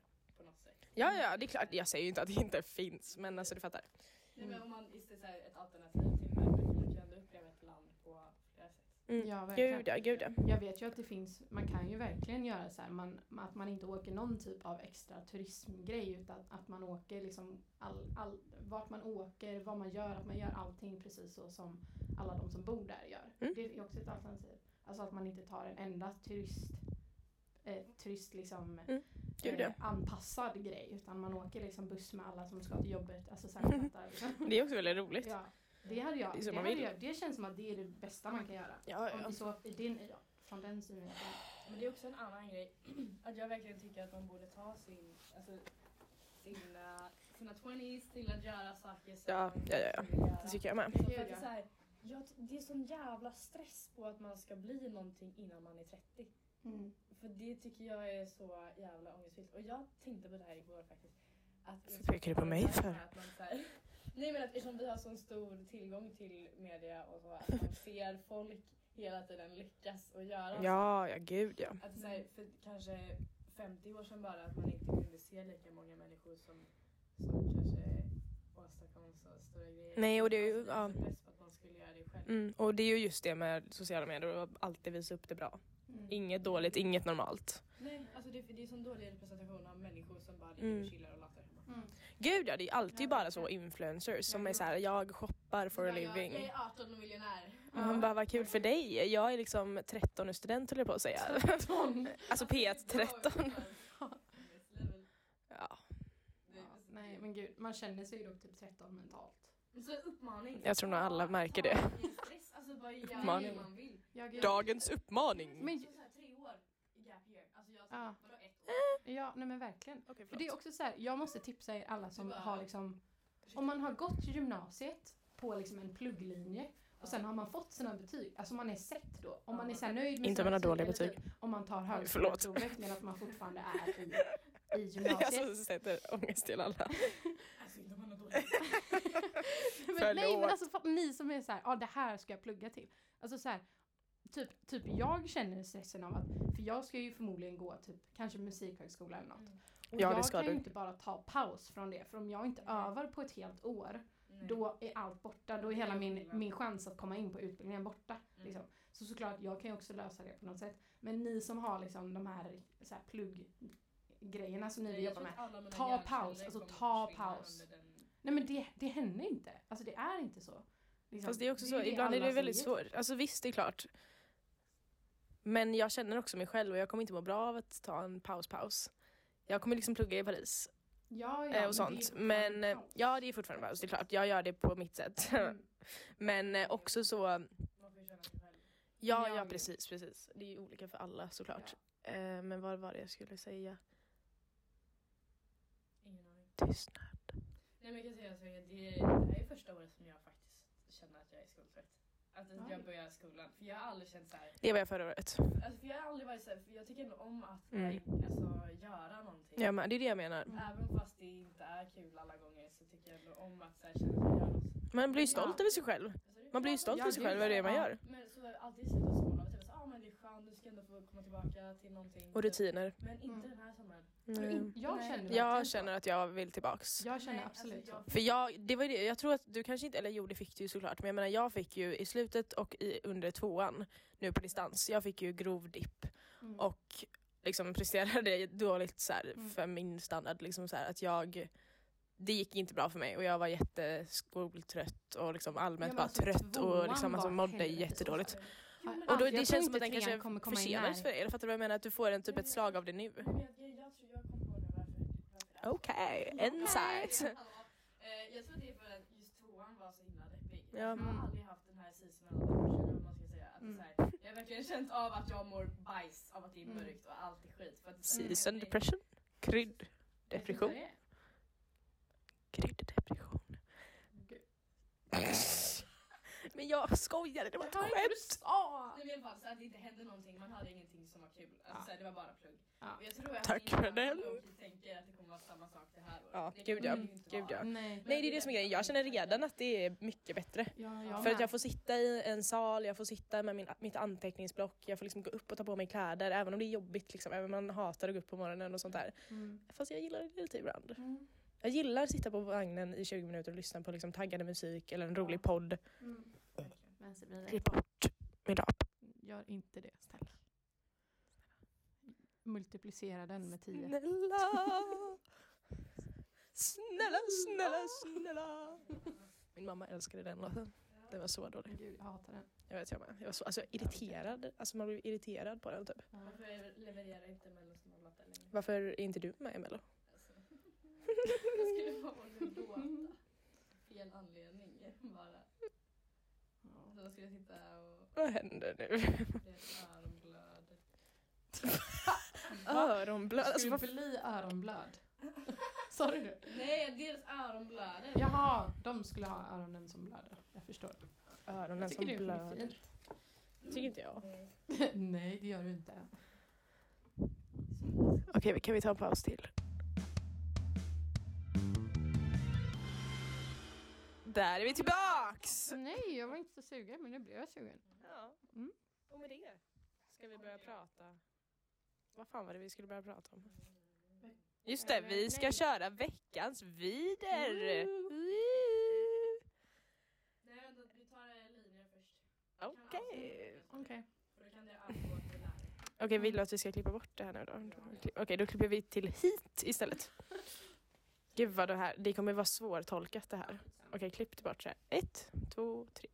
Ja, ja, det är klart. Jag säger ju inte att det inte finns, men alltså du fattar. Nej, men om man istället här, ett alternativ till man kan ändå uppleva ett land på flera sätt. Mm. Ja, verkligen. Gud ja, gud ja. Jag vet ju att det finns, man kan ju verkligen göra så här, man, att man inte åker någon typ av extra turismgrej utan att man åker liksom all, all, vart man åker, vad man gör, att man gör allting precis så som alla de som bor där gör. Mm. Det är också ett alternativ. Alltså att man inte tar en enda turist, eh, turist liksom Mm. Gud, ja. eh, anpassad grej utan man åker liksom buss med alla som ska till jobbet. Alltså så här, fattar, liksom. Det är också väldigt roligt. ja, det hade jag, Det så hade jag, det känns som att det är det bästa man kan göra. Ja, Om ja. det så, i din, ja, från den synvinkeln. Men det är också en annan grej, att jag verkligen tycker att man borde ta sin, alltså, sina, sina 20s till att göra saker som Ja, ja, ja, ja. Det tycker jag med. För Gud, att det, är ja. så här, jag, det är sån jävla stress på att man ska bli någonting innan man är 30. Mm. För det tycker jag är så jävla ångestfyllt. Och jag tänkte på det här igår faktiskt. Att Varför pekar du på mig för? Att man, så här, nej men att eftersom vi har så stor tillgång till media och så, att man ser folk hela tiden lyckas och göra Ja, ja, gud ja. Att så här, för kanske 50 år sedan bara att man inte kunde se lika många människor som, som kanske åstadkom så stora grejer. Nej, och det är ju- Alltså, ja. att man skulle göra det själv. Mm, och det är ju just det med sociala medier, att alltid visa upp det bra. Mm. Inget dåligt, inget normalt. Nej, alltså det, det är sån dålig representation av människor som bara ligger Mm. och chillar och latar hemma. Mm. Gud ja, det är alltid bara så influencers som är såhär, jag shoppar for a Jag- Jag, living. jag är 18 och miljonär. Och man bara, vad kul för dig. Jag är liksom 13 och student höll jag på att säga. alltså P1 13. Ja, Ja, nej men gud, man känner sig ju dock typ 13 mentalt. Så uppmaning. Jag tror nog alla märker det. Alltså Uppmaning. dagens uppmaning. Men, Så så här, tre år i gap year. Alltså jag Ja. vadå ett år? ja, nej men verkligen. Okej, För det är också så här, jag måste tipsa er alla som har liksom, om man har gått gymnasiet på liksom en plugglinje och sen har man fått sina betyg, alltså man är sett då. Om man är så här nöjd med Inte sina om man har dåliga eller betyg. typ Om man tar högskoleprovet medan man fortfarande är i, i gymnasiet. Jag sätter ångest till alla. Alltså men, nej men alltså ni som är så här, ja det här ska jag plugga till. Alltså så här, typ, typ jag känner stressen av att, för jag ska ju förmodligen gå typ kanske musikhögskola eller något. Mm. Och Ja, jag ska kan ju inte bara ta paus från det för om jag inte övar på ett helt år Nej. då är allt borta. Då är hela min, min chans att komma in på utbildningen borta. Mm. Liksom. Så såklart, jag kan ju också lösa det på något sätt. Men ni som har liksom de här, så här plugggrejerna som ni vill jobba med. Ta paus, alltså ta paus. Nej men det, det händer inte. Alltså det är inte så. Liksom. Fast det är också ju så, ibland är det väldigt svårt. Alltså visst, det är klart. Men jag känner också mig själv och jag kommer inte må bra av att ta en paus-paus. Jag kommer liksom plugga i Paris Ja, ja, eh, men och sånt. det är Men fortfarande eh, ja, det är fortfarande paus, det är klart. Jag gör det på mitt sätt. Mm. Men eh, också så, Man får ju känna sig själv. ja, Ja, ja precis, precis. Det är ju olika för alla såklart. Eh, Men vad var det jag skulle säga? Tystnad. Nej men jag kan säga så, det, det här är första året som jag faktiskt känner att jag är skoltrött. Att Oj. jag börjar skolan. För jag har aldrig känt så här. Det var jag förra året. Alltså för jag har aldrig varit så här, för jag tycker ändå om att Mm. alltså, göra någonting. Ja, men det är det jag menar. Även fast det inte är kul alla gånger så tycker jag ändå om att så här, känna att jag gör något. Man blir ju stolt Ja. över sig själv. Alltså, Man blir ju stolt Ja, över sig själv över det man gör. Men så har jag alltid sommaren och typ så, ah, men det är skönt, du ska ändå få komma tillbaka till någonting. Och rutiner. Men inte Mm. den här sommaren. Mm. Jag känner Jag känner att jag vill tillbaks. Jag känner Nej, absolut alltså, jag- så. För jag, det var ju det, jag tror att du kanske inte, eller jo det fick du ju såklart, men jag menar jag fick ju i slutet och i, under tvåan nu på distans, jag fick ju grov dipp Mm. och liksom presterade dåligt så här, Mm. för min standard. Liksom så här, att jag, det gick inte bra för mig och jag var jätteskoltrött och liksom allmänt Ja, bara alltså, trött och liksom, alltså, mådde jättedåligt. Och då, jag det känns som att den kanske försenades för dig. Eller fattar du vad jag menar? Att du får en typ ett slag av det nu. Jag, jag, jag tror jag kom på nu varför. Det Okej, insight. Eh, jag tror det är för att just tvåan var så himla deppig. Ja. Jag har aldrig haft den här seasonal depression eller vad man ska säga. Att det Mm. här, jag har verkligen känt av att jag mår bajs av att det är Mm. mörkt och allt är skit. För att det Season depression. Krydd. Depression. Det? Krydddepression. Men jag skojade, det var ett skämt. Nej, men i alla fall så att det inte hände någonting, man hade ingenting som var kul. Alltså, Ja. så här, det var bara plugg. Ja. Jag tror att Tack för den. tänker att det kommer vara samma sak det här året. Ja, Det gud ja, gud ja. Nej. Nej det är det som är grejen, jag känner redan att det är mycket bättre. Ja, jag För att jag får sitta i en sal, jag får sitta med min, mitt anteckningsblock, jag får liksom gå upp och ta på mig kläder även om det är jobbigt liksom, även om man hatar att gå upp på morgonen och sånt där. Mm. Fast jag gillar det lite ibland. Mm. Jag gillar att sitta på vagnen i 20 minuter och lyssna på liksom taggande musik eller en rolig podd. Mm. Klipp bort min rap. Gör inte det, snälla. Multiplicera den med 10. Snälla! Snälla, snälla, snälla! Min mamma älskade den låten. Den var så dålig. Gud, jag hatar den. Jag vet jag med. Jag var så alltså, irriterad. Alltså man blev irriterad på den typ. Varför levererar inte Mello som man låter längre? Varför är inte du med i Mello? Alltså. Jag skulle bara orka gråta. Fel anledning bara. Så då skulle jag sitta och Vad händer nu? det öronblöd. Öronblöd. Alltså, Skulle bli öronblöd. Sa du det? Nej, dels öronblöder. Jaha, de skulle ha öronen som blöder. Jag förstår. öronen Jag som tycker det är blöder. fint. Tycker inte jag. Nej. Det gör du inte. Okej, kan vi ta en paus till? Där är vi tillbaks! Nej, jag var inte så sugen, men nu blev jag sugen. Ja. Mm. Och med det ska vi börja prata. Vad fan var det vi skulle börja prata om? Just det, vi ska köra veckans vider! Nej, vänta, vi tar eh, linjer först. Okej. Okej. Okej, vill du att vi ska klippa bort det här nu då? Okej, då klipper vi till hit istället. Gud vad det här, det kommer vara svårtolkat det här. Okej, klipp bort så här. Ett, två, tre.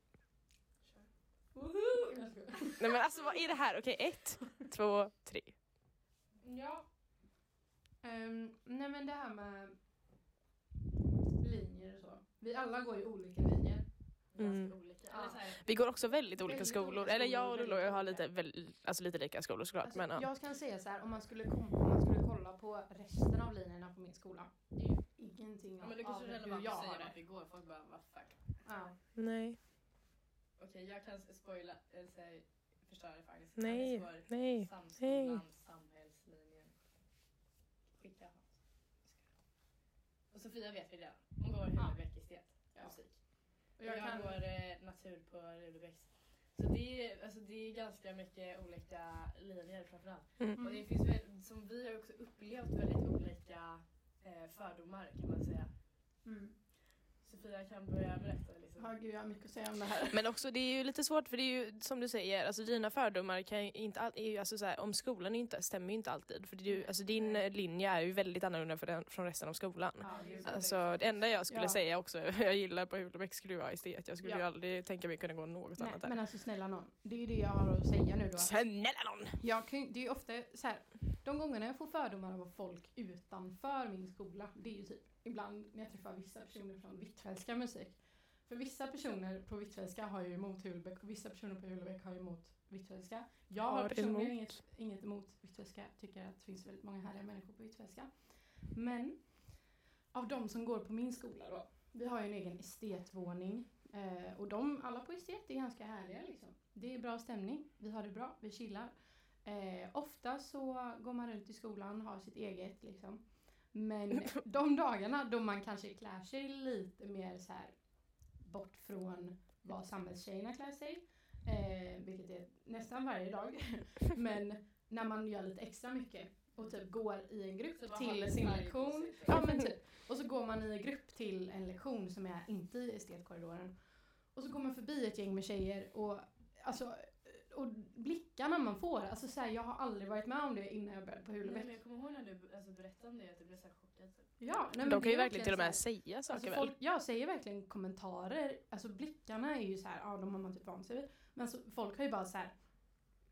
Nej men alltså vad är det här? Okej, ett, två, tre. Ja. Ehm, nej men det här med linjer och så. Vi alla går ju olika linjer. Mm. Olika. Så här, Vi går också väldigt olika skolor. olika Eller jag och Lollo har lite, väl, alltså lite lika skolor såklart. Alltså, men, ja. Jag kan säga så här, om man, skulle kom, om man skulle kolla på resten av linjerna på min skola. Det är ju ingenting ja, men det av hur jag att säga har vart det. vi går. Folk bara, vad fuck. Ja. Nej, Okej, jag kan spoila, eller säga, förstöra det faktiskt. nej, Det står nej. Samskolan, samhällslinjen. Skicka Hans. Och Sofia vet vi redan. Hon går Ja. Hulebäck estet, Ja. musik. Och Jag, jag kan, går eh, natur på Rudebecks. Så det är, alltså, det är ganska mycket olika linjer framförallt. Mm. Och det finns väl, som vi har också upplevt väldigt olika eh, fördomar kan man säga. mm. Sofia kan börja berätta. Liksom. Ja, gud, jag har mycket att säga om det här. Men också det är ju lite svårt för det är ju som du säger, alltså dina fördomar kan ju inte all, är ju alltså så här, om skolan inte, stämmer ju inte alltid. För det är ju, alltså din linje är ju väldigt annorlunda för den, från resten av skolan. Ja, det. Alltså det enda jag skulle Ja. säga också, jag gillar på Hulebäck skulle vara estet. Jag skulle Ja. ju aldrig tänka mig kunna gå något Nej, annat där. men alltså snälla någon. Det är ju det jag har att säga nu då. Snälla någon! Jag kan, det är ju ofta så här, de gångerna jag får fördomar av folk utanför min skola, det är ju typ ibland när jag träffar vissa personer från Hvitfeldtska musik. För vissa personer på Hvitfeldtska har ju emot Hulebäck och vissa personer på Hulebäck har ju emot Hvitfeldtska. Jag har personligen inget, inget emot Hvitfeldtska, tycker att det finns väldigt många härliga människor på Hvitfeldtska. Men av de som går på min skola då, vi har ju en egen estetvåning eh, och de, alla på estet är ganska härliga liksom. Det är bra stämning, vi har det bra, vi chillar. Eh, ofta så går man runt i skolan, har sitt eget liksom. Men de dagarna då man kanske klär sig lite mer så här bort från vad samhällstjejerna klär sig, eh, vilket är nästan varje dag. Men när man gör lite extra mycket och typ går i en grupp till sin lektion. Ja men typ. Och så går man i grupp till en lektion som är inte i estetkorridoren. Och så går man förbi ett gäng med tjejer och alltså och blickarna man får, alltså så här, jag har aldrig varit med om det innan jag började på Nej, Hulebäck. men jag kommer ihåg när du alltså, berättade om det att du blev så här chockad. Typ. Ja, nej, men De kan ju är verkligen till och med säga saker Alltså väl? folk, jag säger verkligen kommentarer, alltså blickarna är ju så här, ja de har man typ vant sig vid. Men så, folk har ju bara så här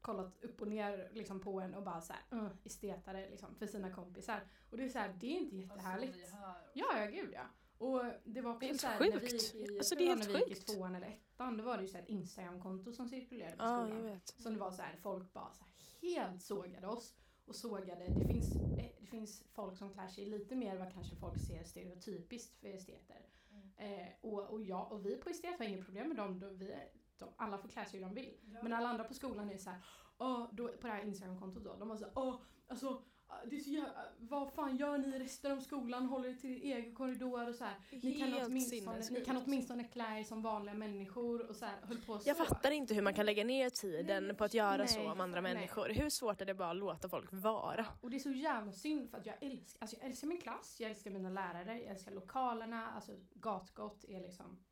kollat upp och ner liksom på en och bara så här, uh, estetare liksom för sina kompisar. Och det är så här, det är inte jättehärligt. Alltså, vi hör. Ja, ja gud ja. Och det var också Det är helt så här, när vi sjukt. gick i, Alltså, det är helt när vi gick i sjukt. tvåan eller ettan, då var det ju så ett Instagramkonto som cirkulerade på skolan. jag vet. Som det var så här, folk bara så här helt sågade oss. Och sågade, det finns, eh, det finns folk som klär sig lite mer vad kanske folk ser stereotypiskt för esteter. Mm. Eh, och, och jag och vi på estet har inget problem med dem, då vi, är- de, alla får klä sig hur de vill. Ja. Men alla andra på skolan är så här, "Åh", då, på det här Instagramkontot då, de var så här, åh, alltså det är så jävla, vad fan gör ni resten av skolan? Håller er till er egen korridor och så här. Ni kan, Helt åtminstone, ni kan åtminstone klä er som vanliga människor och så här, höll på så. Jag fattar inte hur man kan lägga ner tiden Nej, på att göra nej, så om andra nej. människor. Hur svårt är det bara att låta folk vara? Och det är så jävla synd för att jag älskar, alltså jag älskar min klass, jag älskar mina lärare, jag älskar lokalerna, alltså gatgott är liksom,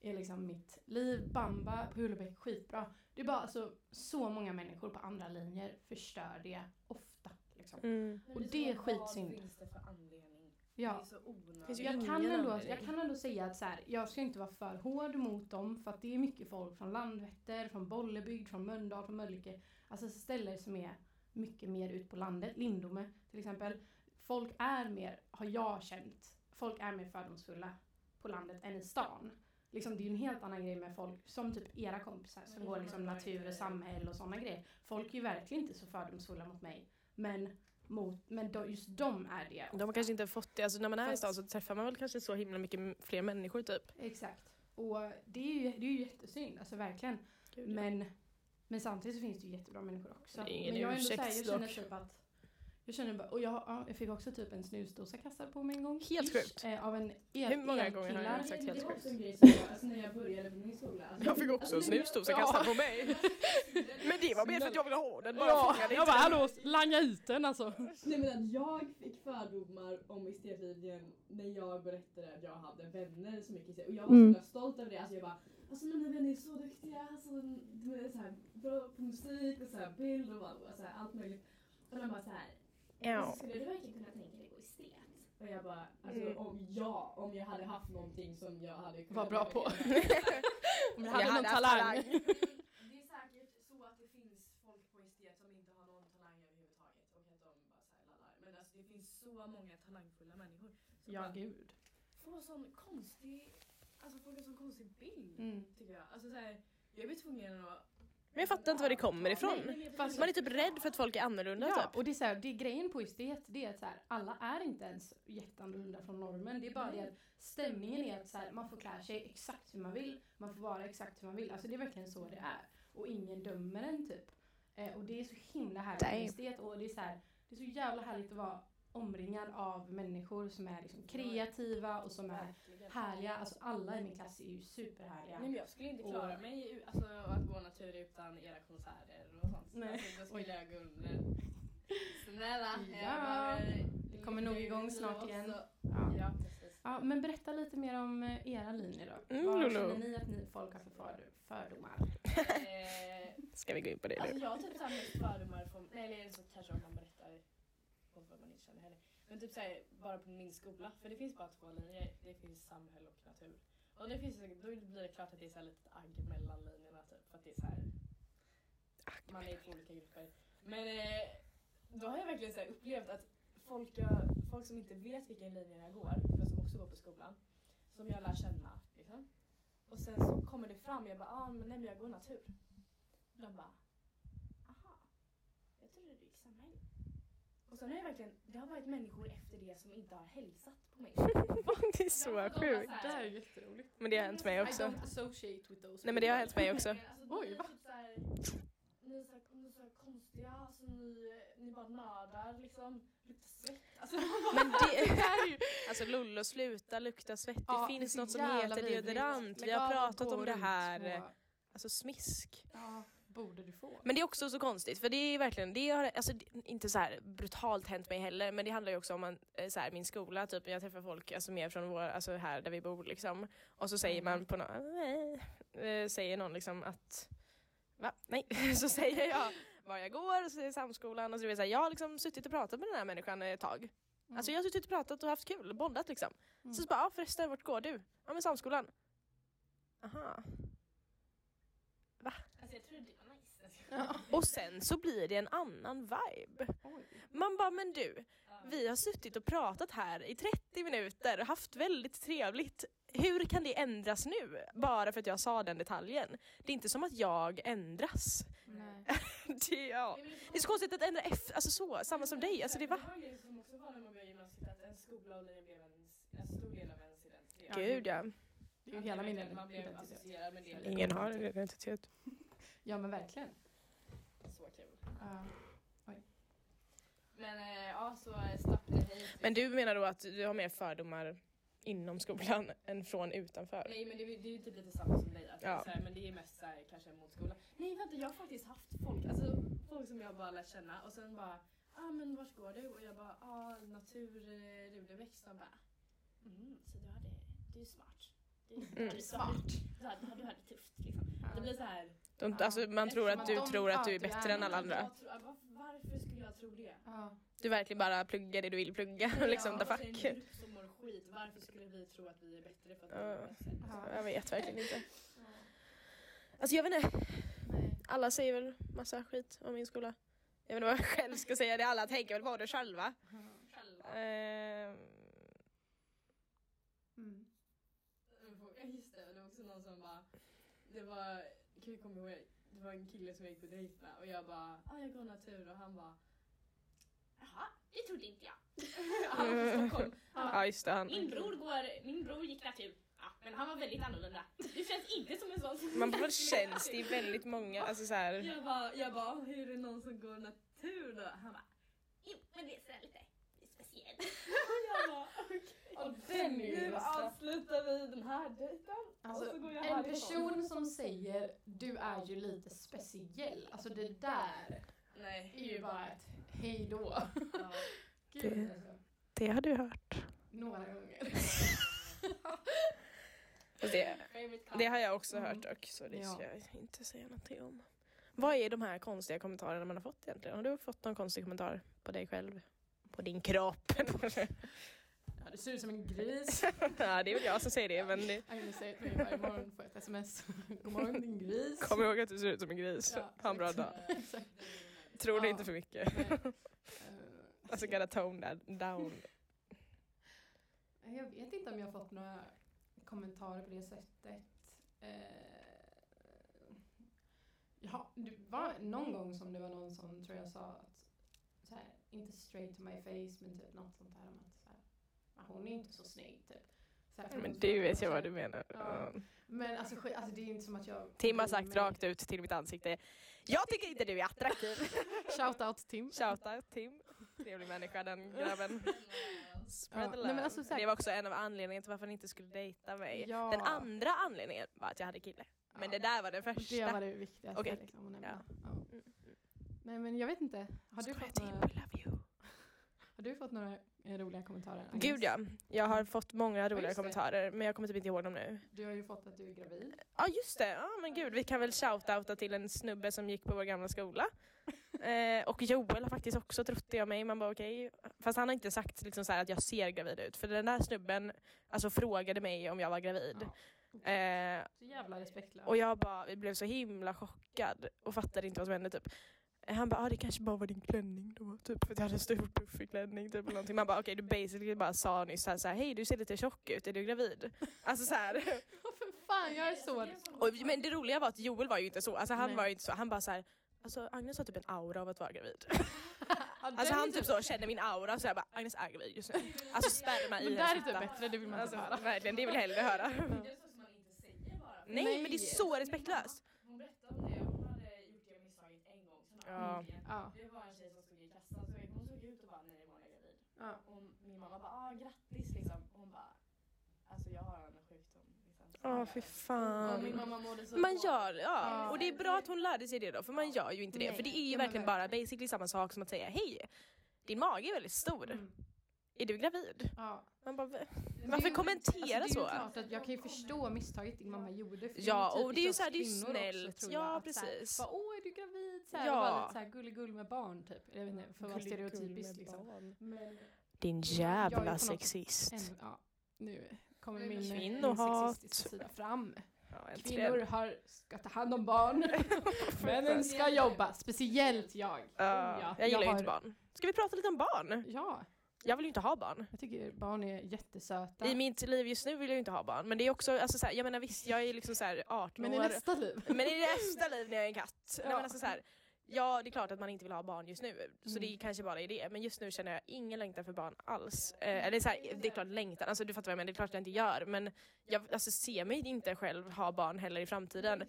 är liksom mitt liv. Bamba på Hulebäck, skitbra. Det är bara alltså så många människor på andra linjer förstör det ofta. Liksom. Mm. Och det är vad skitsynd. finns det för anledning? Ja. Det är så onödigt. Finns ju Jag kan, ändå, jag kan ändå säga att så här, jag ska inte vara för hård mot dem för att det är mycket folk från Landvetter, från Bollebygd, från Mölndal, från Mölnlycke. Alltså ställen som är mycket mer ut på landet. Lindome till exempel. Folk är mer, har jag känt, folk är mer fördomsfulla på landet än i stan. Liksom, det är ju en helt annan grej med folk som typ era kompisar som går liksom natur och samhälle och sådana grejer. Folk är ju verkligen inte så fördomsfulla mot mig. Men, mot, men då, just de är det. De har kanske inte fått det, alltså när man är i Fast- stan så träffar man väl kanske så himla mycket fler människor typ. Exakt. Och det är ju, det är ju jättesynd, alltså verkligen. Men, men samtidigt så finns det ju jättebra människor också. Det är ingen men jag, är ändå ursäkt så här, jag känner typ att jag känner bara, och jag, ja, jag fick också typ en snusdosa kastad på mig en gång. Helt sjukt. Eh, av en el, Hur många gånger har jag sagt helt sjukt? också en grej som jag, alltså när jag började på min skola. Alltså, Jag fick också en snusdosa Ja. kastad på mig. Men det var mer för att jag ville ha den, bara Ja, jag inte bara hallå, langa ut den alltså. Nej men att jag fick fördomar om estetlinjen när jag berättade att jag hade vänner som gick i. Och jag var så Mm. stolt över det. Alltså jag bara, alltså mina vänner är så duktiga, alltså, de är så här bra på musik och så här bild och, och så här, allt möjligt. Och de bara så här, Ja. "Alltså, skulle du verkligen kunna tänka dig gå estet? Och jag bara, alltså Mm. om ja, om jag hade haft någonting som jag hade kunnat Var bra på. Om jag Jag hade någon hade talang. talang. Det är säkert så att det finns folk på estet som inte har någon talang överhuvudtaget och att de bara så här lallar. Men alltså det finns så många talangfulla människor som Ja bara gud. får sån konstig, alltså får en sån konstig bild Mm. tycker jag. Alltså så här, jag blir tvungen att Men jag fattar inte var det kommer ifrån. Man är typ rädd för att folk är annorlunda Ja, typ. och det är, så här, det är grejen på estet, det är att så här, alla är inte ens jätteannorlunda från normen. Det är bara det att stämningen är att så här, man får klä sig exakt hur man vill, man får vara exakt hur man vill. Alltså det är verkligen så det är. Och ingen dömer en typ. Eh, och det är så himla härligt med estet och det är så det är så jävla härligt att vara omringad av människor som är liksom kreativa och som är härliga. Alltså alla i min klass är ju superhärliga. Nej men jag skulle inte klara Och- mig alltså, att gå natur utan era konserter och sånt. Nej. Alltså, då skulle jag gå under. Snälla. Ja, det kommer nog igång snart igen. Ja. Ja. Ja, men berätta lite mer om eh, era linjer då. Mm, Vad känner ni att ni folk har för för- fördomar? Eh, Ska vi gå in på det Alltså nu? jag har typ såhär fördomar från, nej eller så kanske om man berättar om vad man inte känner heller. Men typ såhär bara på min skola, för det finns bara två linjer. Det finns samhälle och natur. Och det finns, då blir det klart att det är så här lite agg mellan linjerna typ. För att det är så här, man är i två olika grupper. Men eh, då har jag verkligen så upplevt att folk, jag, folk som inte vet vilken linje jag går, men som också går på skolan, som jag lär känna. Liksom. Och sen så kommer det fram, jag bara, ah, men nej men jag går natur. De bara, aha, jag trodde du gick samhälle. Och sen har jag verkligen, det har varit människor efter det som inte har hälsat på mig. Det är så sjukt. så här- jätteroligt. Men det har hänt mig också. associate with those Nej men det har hänt mig också. Alltså, Oj, är va? Typ ni är så, här, ni är så här konstiga, alltså, ni, ni bara nördar liksom, luktar svett. Alltså, Men det, alltså Lollo, sluta lukta svett. Det Ja, finns är så något som heter vidrigt. deodorant. Vi har pratat om det här. på- Alltså smisk. Ja, borde du få. Men det är också så konstigt för det är verkligen, det har alltså, inte så här brutalt hänt mig heller men det handlar ju också om man, eh, så här, min skola, typ jag träffar folk alltså, mer från vår, alltså här där vi bor liksom och så säger man på någon, eh, säger någon liksom att Va? Nej. Så säger jag var jag går och så säger samskolan och så är det jag har liksom suttit och pratat med den här människan ett tag. Mm. Alltså jag har suttit och pratat och haft kul, bondat liksom. Mm. Så, så bara, ja förresten vart går du? Ja men samskolan. Aha. Alltså jag tror det var nice. Alltså, Ja. Och sen så blir det en annan vibe. Oj. Man bara, men du, vi har suttit och pratat här i 30 minuter och haft väldigt trevligt. Hur kan det ändras nu? Bara för att jag sa den detaljen. Det är inte som att jag ändras. Nej. Det, ja. det är så konstigt att ändra efter, alltså så, samma som dig. Alltså det var... Det var en grej som också var när man började gymnasiet att en skola och livet blev en, en stor del av ens identitet. Gud ja. Det är ju hela min identitet. associerad med det. Ingen har en identitet. Ja men verkligen. Ja. Men eh, ja, så eh, stack det hit. Men du menar då att du har mer fördomar inom skolan än från utanför? Nej men det, är- det är ju typ lite samma som dig. Att Ja. så här, men det är mest så här, kanske mot skolan. Nej vänta jag har faktiskt haft folk, alltså folk som jag bara lärt känna och sen bara ah men vart går du? Och jag bara ah natur, eh, Rudeväxt. De bara mm, så du hade, du är smart. Du, du Mm. är smart. Du hade, du hade det tufft liksom. Det blir så här. De, alltså, man tror att du att de- tror att du är ja, du bättre är- än alla andra. Tror, var, varför skulle jag tro det? Ja. Du verkligen bara pluggar det du vill plugga. liksom, Ja, the och är fuck. en grupp som mår skit. Varför skulle vi tro att vi är bättre för att vi Ja. mår bättre? Ja. Jag vet verkligen inte. Alltså jag vet inte, Nej. alla säger väl massa skit om min skola. Jag vet inte vad jag själv ska säga, det alla tänker väl på det själva. Själva. Ehm, Mm. Ja just det, det var också någon som bara Det var, kan jag komma ihåg, det var en kille som jag gick på dejt med och jag bara ah, jag går natur och han bara Jaha, det trodde inte jag. han var från Stockholm. Han bara, ja just det, han. min bror går, min bror gick natur. Ja, men han var väldigt annorlunda. Du känns inte som en sån. Man bara känns, det är väldigt många, alltså så här. Jag bara, jag bara, hur är det någon som går natur då? Han bara, jo men det är sådär lite speciellt. jag bara, okej. Och den Nu avslutar vi den här dejten. Alltså, och så går jag en härifrån. person som säger du är ju lite speciell, alltså det där Nej, är ju bara ett hej då. Ja. Gud, Det- alltså. Det har du hört. Några gånger. Det, det har jag också Mm. hört dock, så det ska jag inte säga någonting om. Vad är de här konstiga kommentarerna man har fått egentligen? Har du fått någon konstig kommentar på dig själv? På din kropp? Ja, du ser ut som en gris. ja, det är väl jag som säger det, men det, Agnes säger till mig varje morgon på ett sms. God morgon din gris. kom ihåg att du ser ut som en gris. Ja, ha en bra dag. Tror det Ja. inte för mycket. Nej. Eh, Alltså gotta tone that down. Jag vet inte om jag har fått några kommentarer på det sättet. Eh, ja, det var någon gång som det var någon som tror jag sa att här, inte straight to my face men typ något sånt här om att så här, "Ah, hon är inte så snygg typ. Så här, Men det vet jag vad du menar. Ja. Men alltså, alltså det är inte som att jag... Tim har sagt rakt ut till mitt ansikte. Jag tycker inte du är attraktiv. Shout out Tim. Shoutout Tim. Trevlig människa den grabben. Spread the nej, love. men alltså så här- det var också en av anledningarna till varför han inte skulle dejta mig. Ja. Den andra anledningen var att jag hade kille. Men Ja. det där var den första. Det var det viktigaste. Okej. Liksom. Ja. Mm. Nej men jag vet inte. Har du, fått Tim, I love you. Har du fått några eh, roliga kommentarer? Agnes? Gud ja, jag har fått många roliga det. kommentarer men jag kommer typ inte ihåg dem nu. Du har ju fått att du är gravid. Ja just det, ja men gud vi kan väl shoutouta till en snubbe som gick på vår gamla skola. Eh, och Joel har faktiskt också trott det om mig, man bara okej. Fast han har inte sagt liksom så att jag ser gravid ut. För den där snubben alltså, frågade mig om jag var gravid. Eh, Så jävla respektlöst. och jag bara vi blev så himla chockad och fattade inte vad som hände typ. Han bara, ah, det kanske bara var din klänning då, typ för att jag hade en stor puffig klänning typ eller någonting. Man bara okej du basically bara sa nyss så här, så här, hej du ser lite tjock ut, är du gravid? Alltså så här. Åh, för fan jag är så... Och, men det roliga var att Joel var ju inte så, alltså han Nej. var ju inte så, han bara så här. Alltså Agnes har typ en aura av att vara gravid. Ja, Alltså han typ så känner min aura så jag bara Agnes är gravid just nu. Alltså sperma i Men där är typ bättre, det vill man Alltså inte höra. verkligen, det vill jag hellre höra. Nej. men det är så respektlöst. Hon berättade om det, hon hade gjort det misstaget en gång. Sen Ja. aldrig igen. Ja. Det var en tjej som stod i kassan, så hon såg ut och bara nej imorgon är jag gravid. Ja. Och min mamma bara ah grattis liksom. Och hon bara alltså jag har en sjukdom. Liksom. Så Åh jag- fy min fan. mamma mådde så Man gör, ja. Ja. Och det är bra att hon lärde sig det då, för man gör ju inte det. Nej, För det är ju ja, verkligen bara basically samma sak som att säga hej, din mage är väldigt stor. Mm. Är du gravid? Ja. Man bara, varför kommentera alltså, så? Klart att jag kan ju förstå misstaget din mamma gjorde. För Ja, och det är ju typiskt så här, det är kvinnor också, snällt. tror jag, Ja, att så här, precis. Bara, Åh, är du gravid? Så här, Ja. och vara lite så här gullig med barn typ. Jag vet inte, för att vara stereotypisk liksom. Men Din jävla sätt sexist. en, ja, nu kommer min, eh, min kvinnohat. sexistiska sida fram. Ja, Kvinnor har, ska ta hand om barn. Männen ska jobba, speciellt jag. Ja, Ja, jag gillar ju har- inte barn. Ska vi prata lite om barn? Ja, Jag vill ju inte ha barn. jag tycker barn är jättesöta. I mitt liv just nu vill jag ju inte ha barn. Men det är också, alltså, så här, jag menar visst, jag är liksom så här 18 Men i år. nästa liv. Men i nästa liv när jag är en katt. Nej, Ja. men alltså, så här, ja, det är klart att man inte vill ha barn just nu. Så Mm. det är kanske bara är det. Men just nu känner jag ingen längtan för barn alls. Eh, eller så här, det är klart längtan, alltså, du fattar vad jag menar, det är klart att jag inte gör. Men jag alltså, ser mig inte själv ha barn heller i framtiden.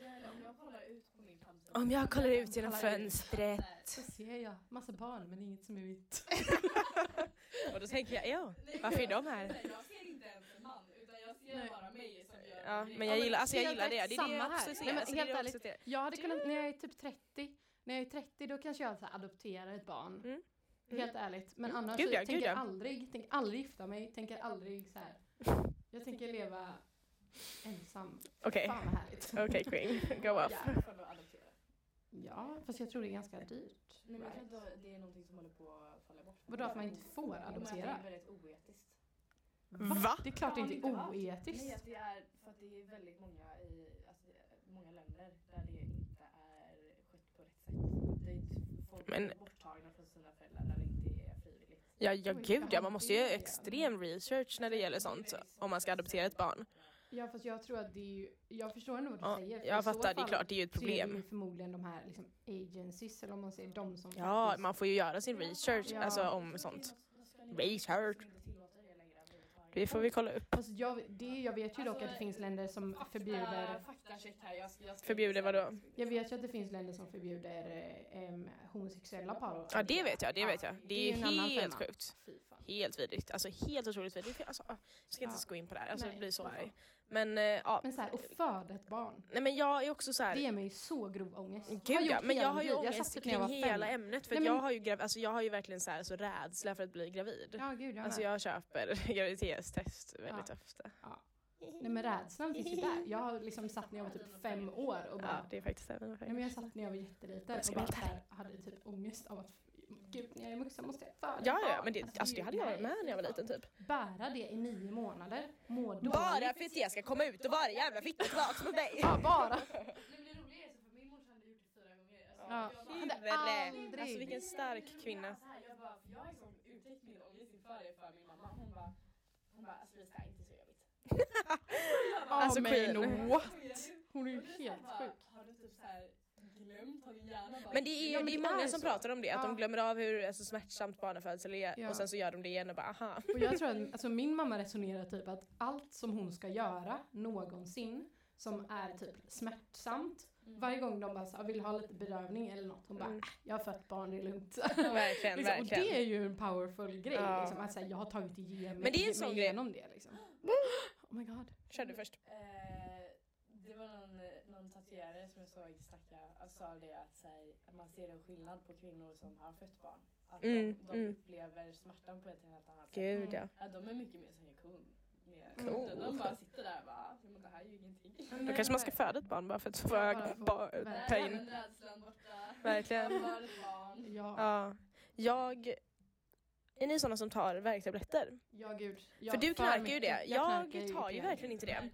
Om jag kollar ut jag genom fönstret. Så ser jag massa barn men inget som är vitt. Och då tänker jag, ja, varför är de här? Jag ser inte ens en man utan jag ser Nej. bara mig som gör Ja, men jag men gillar, alltså jag gillar det. Det är det samma jag också här. ser. Nej, men Alltså, helt jag ärligt, också ser. Jag hade kunnat, när jag är typ 30, när jag är 30 då kanske jag så här, adopterar ett barn. Mm. Helt ärligt. Men Mm. annars Gud ja, tänker gud jag ja. aldrig, tänker aldrig gifta mig, tänker aldrig så här. Jag tänker leva ensam. Okej, Fan vad härligt. okej Queen, go off. Ja. Ja, fast jag tror det är ganska dyrt. Nej, men jag tror det är någonting som håller på att falla bort. Vadå att man inte får adoptera? Det är väldigt oetiskt. Va? Det är klart det inte är Nej, oetiskt. att det är för att det är väldigt många i alltså, många länder där det inte är skött på rätt sätt. Det är inte folk Men- borttagna från sina föräldrar där det inte är frivilligt. Ja, ja gud ja, man måste ju göra extrem research när det gäller sånt om man ska adoptera ett barn. Ja fast jag tror att det är ju, jag förstår ändå vad du Ja, säger. jag fattar, det är klart det är ju ett så är det ju problem. förmodligen de här liksom agencies eller om man säger de som Ja, faktiskt, man får ju göra sin research Ja. alltså om sånt. Research. Det. Det får vi kolla upp. Fast jag, det, jag vet ju dock att det finns länder som Fakta- förbjuder Faktacheck här. Jag, ska- jag ska Förbjuder vadå? Jag vet ju att det finns länder som förbjuder eh, homosexuella par Ja det vet jag, det vet jag. Det är en annan helt sjukt. Fy fan. Helt vidrigt. Alltså helt otroligt vidrigt. Alltså, ah, jag ska inte Ja. ens gå in på det här, alltså Nej, jag blir så arg. Men eh, ja. Men så här, att föda ett barn, Nej men jag är också så här. det ger mig ju så grov ångest. Gud ja, gjort men jag har ju. Jag ångest satt när jag kring hela fem. ämnet för Nej, men- jag har ju, grav, alltså, jag har ju verkligen så, här, så rädsla för att bli gravid. Ja gud jag Alltså jag köper graviditetstest väldigt Ja. ofta. Nej men rädslan finns ju där. Jag har liksom satt när jag var typ fem år och bara Ja det är faktiskt även Nej, men jag satt när jag var jätteliten Jag och bara här, hade typ ångest av att gud när jag är vuxen måste jag föda Ja ja men det, alltså, det hade jag med när jag var liten typ. Bära det i nio månader, må dåligt. Bara för att det ska komma ut och vara jävla fitta tillbaks mot dig. Ja, bara. Det är det. Alltså, Ja. jag Hade aldrig. Alltså vilken stark kvinna. Jag, bara, för jag har liksom uttryckt min ångest inför det för min mamma. Hon bara, hon bara alltså Lisa, inte så jobbigt. Alltså, men Queen. what? Hon är ju det helt sjuk. Har du typ så hjärna bara Men det är, Ja, men det är det många är som så. pratar om det, att Ja. de glömmer av hur alltså, smärtsamt barnafödsel är Ja. och sen så gör de det igen och bara aha. Och jag tror att alltså, min mamma resonerar typ att allt som hon ska göra någonsin som är typ smärtsamt Mm. varje gång de bara så, här, vill ha lite bedövning eller något hon bara Mm. "Äh, jag har fött barn det är lugnt. Verkligen, liksom, och verkligen. det är ju en powerful grej Ja. liksom, att säga jag har tagit igenom, Men det är en sån grej. det liksom. Oh my god. Kör du först. Eh, det var någon, någon tatuerare som jag såg snacka, alltså, sa det att, så här, att man ser en skillnad på kvinnor som har fött barn. Att Mm, de, de mm. upplever smärtan på ett helt annat sätt. Gud ja. Att de är mycket mer såhär cool. Med, Cool. De bara sitter där och bara, men det här är ju ingenting. Då kanske man ska föda ett barn bara för att få Ja, ba- verkligen. ta in. Men rädslan borta. Verkligen. Ja, Ja. Jag... Är ni sådana som tar värktabletter? ja gud. Ja, för du knarkar ju det. Jag Jag, tar ju verkligen inte det.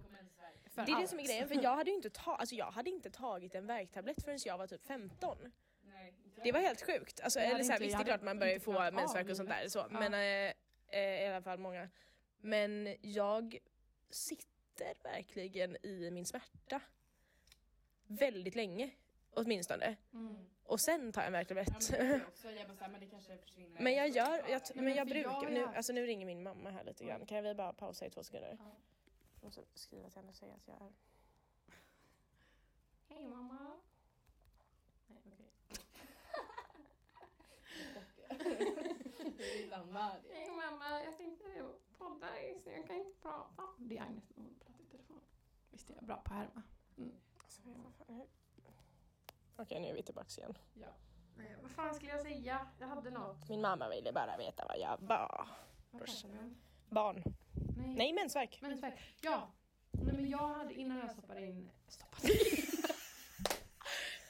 Det är det allt. som är grejen, för jag hade ju inte, ta- alltså, jag hade inte tagit en värktablett förrän jag var typ 15. Nej, inte Det var helt sjukt. Alltså, eller så här, inte- visst det är klart man börjar få mensvärk och sånt där så, Ja. men eh, eh, i alla fall många. Men jag sitter verkligen i min smärta. Väldigt länge åtminstone. Mm. Och sen tar jag en värktablett. men det jag men det. Men gör, jag, men men jag brukar, nu, alltså nu ringer min mamma här lite grann. Kan vi bara pausa i två sekunder? Ja. Jag måste skriva till henne och säga att jag är... Hej mamma. Nej, okej. Samma. Hej mamma, jag tänkte podda just nu, jag kan inte prata. Det är Agnes när hon pratar i telefon. Visst är jag bra på att härma? Alltså, är det? Okej, nu är vi tillbaka igen. Ja. vad fan skulle jag säga? Jag hade något. Min mamma ville bara veta vad jag var. Vad? Barn. Nej. Nej, mensvärk. Mensvärk. Ja. Nej, men jag hade innan jag stoppade in... Stoppade in?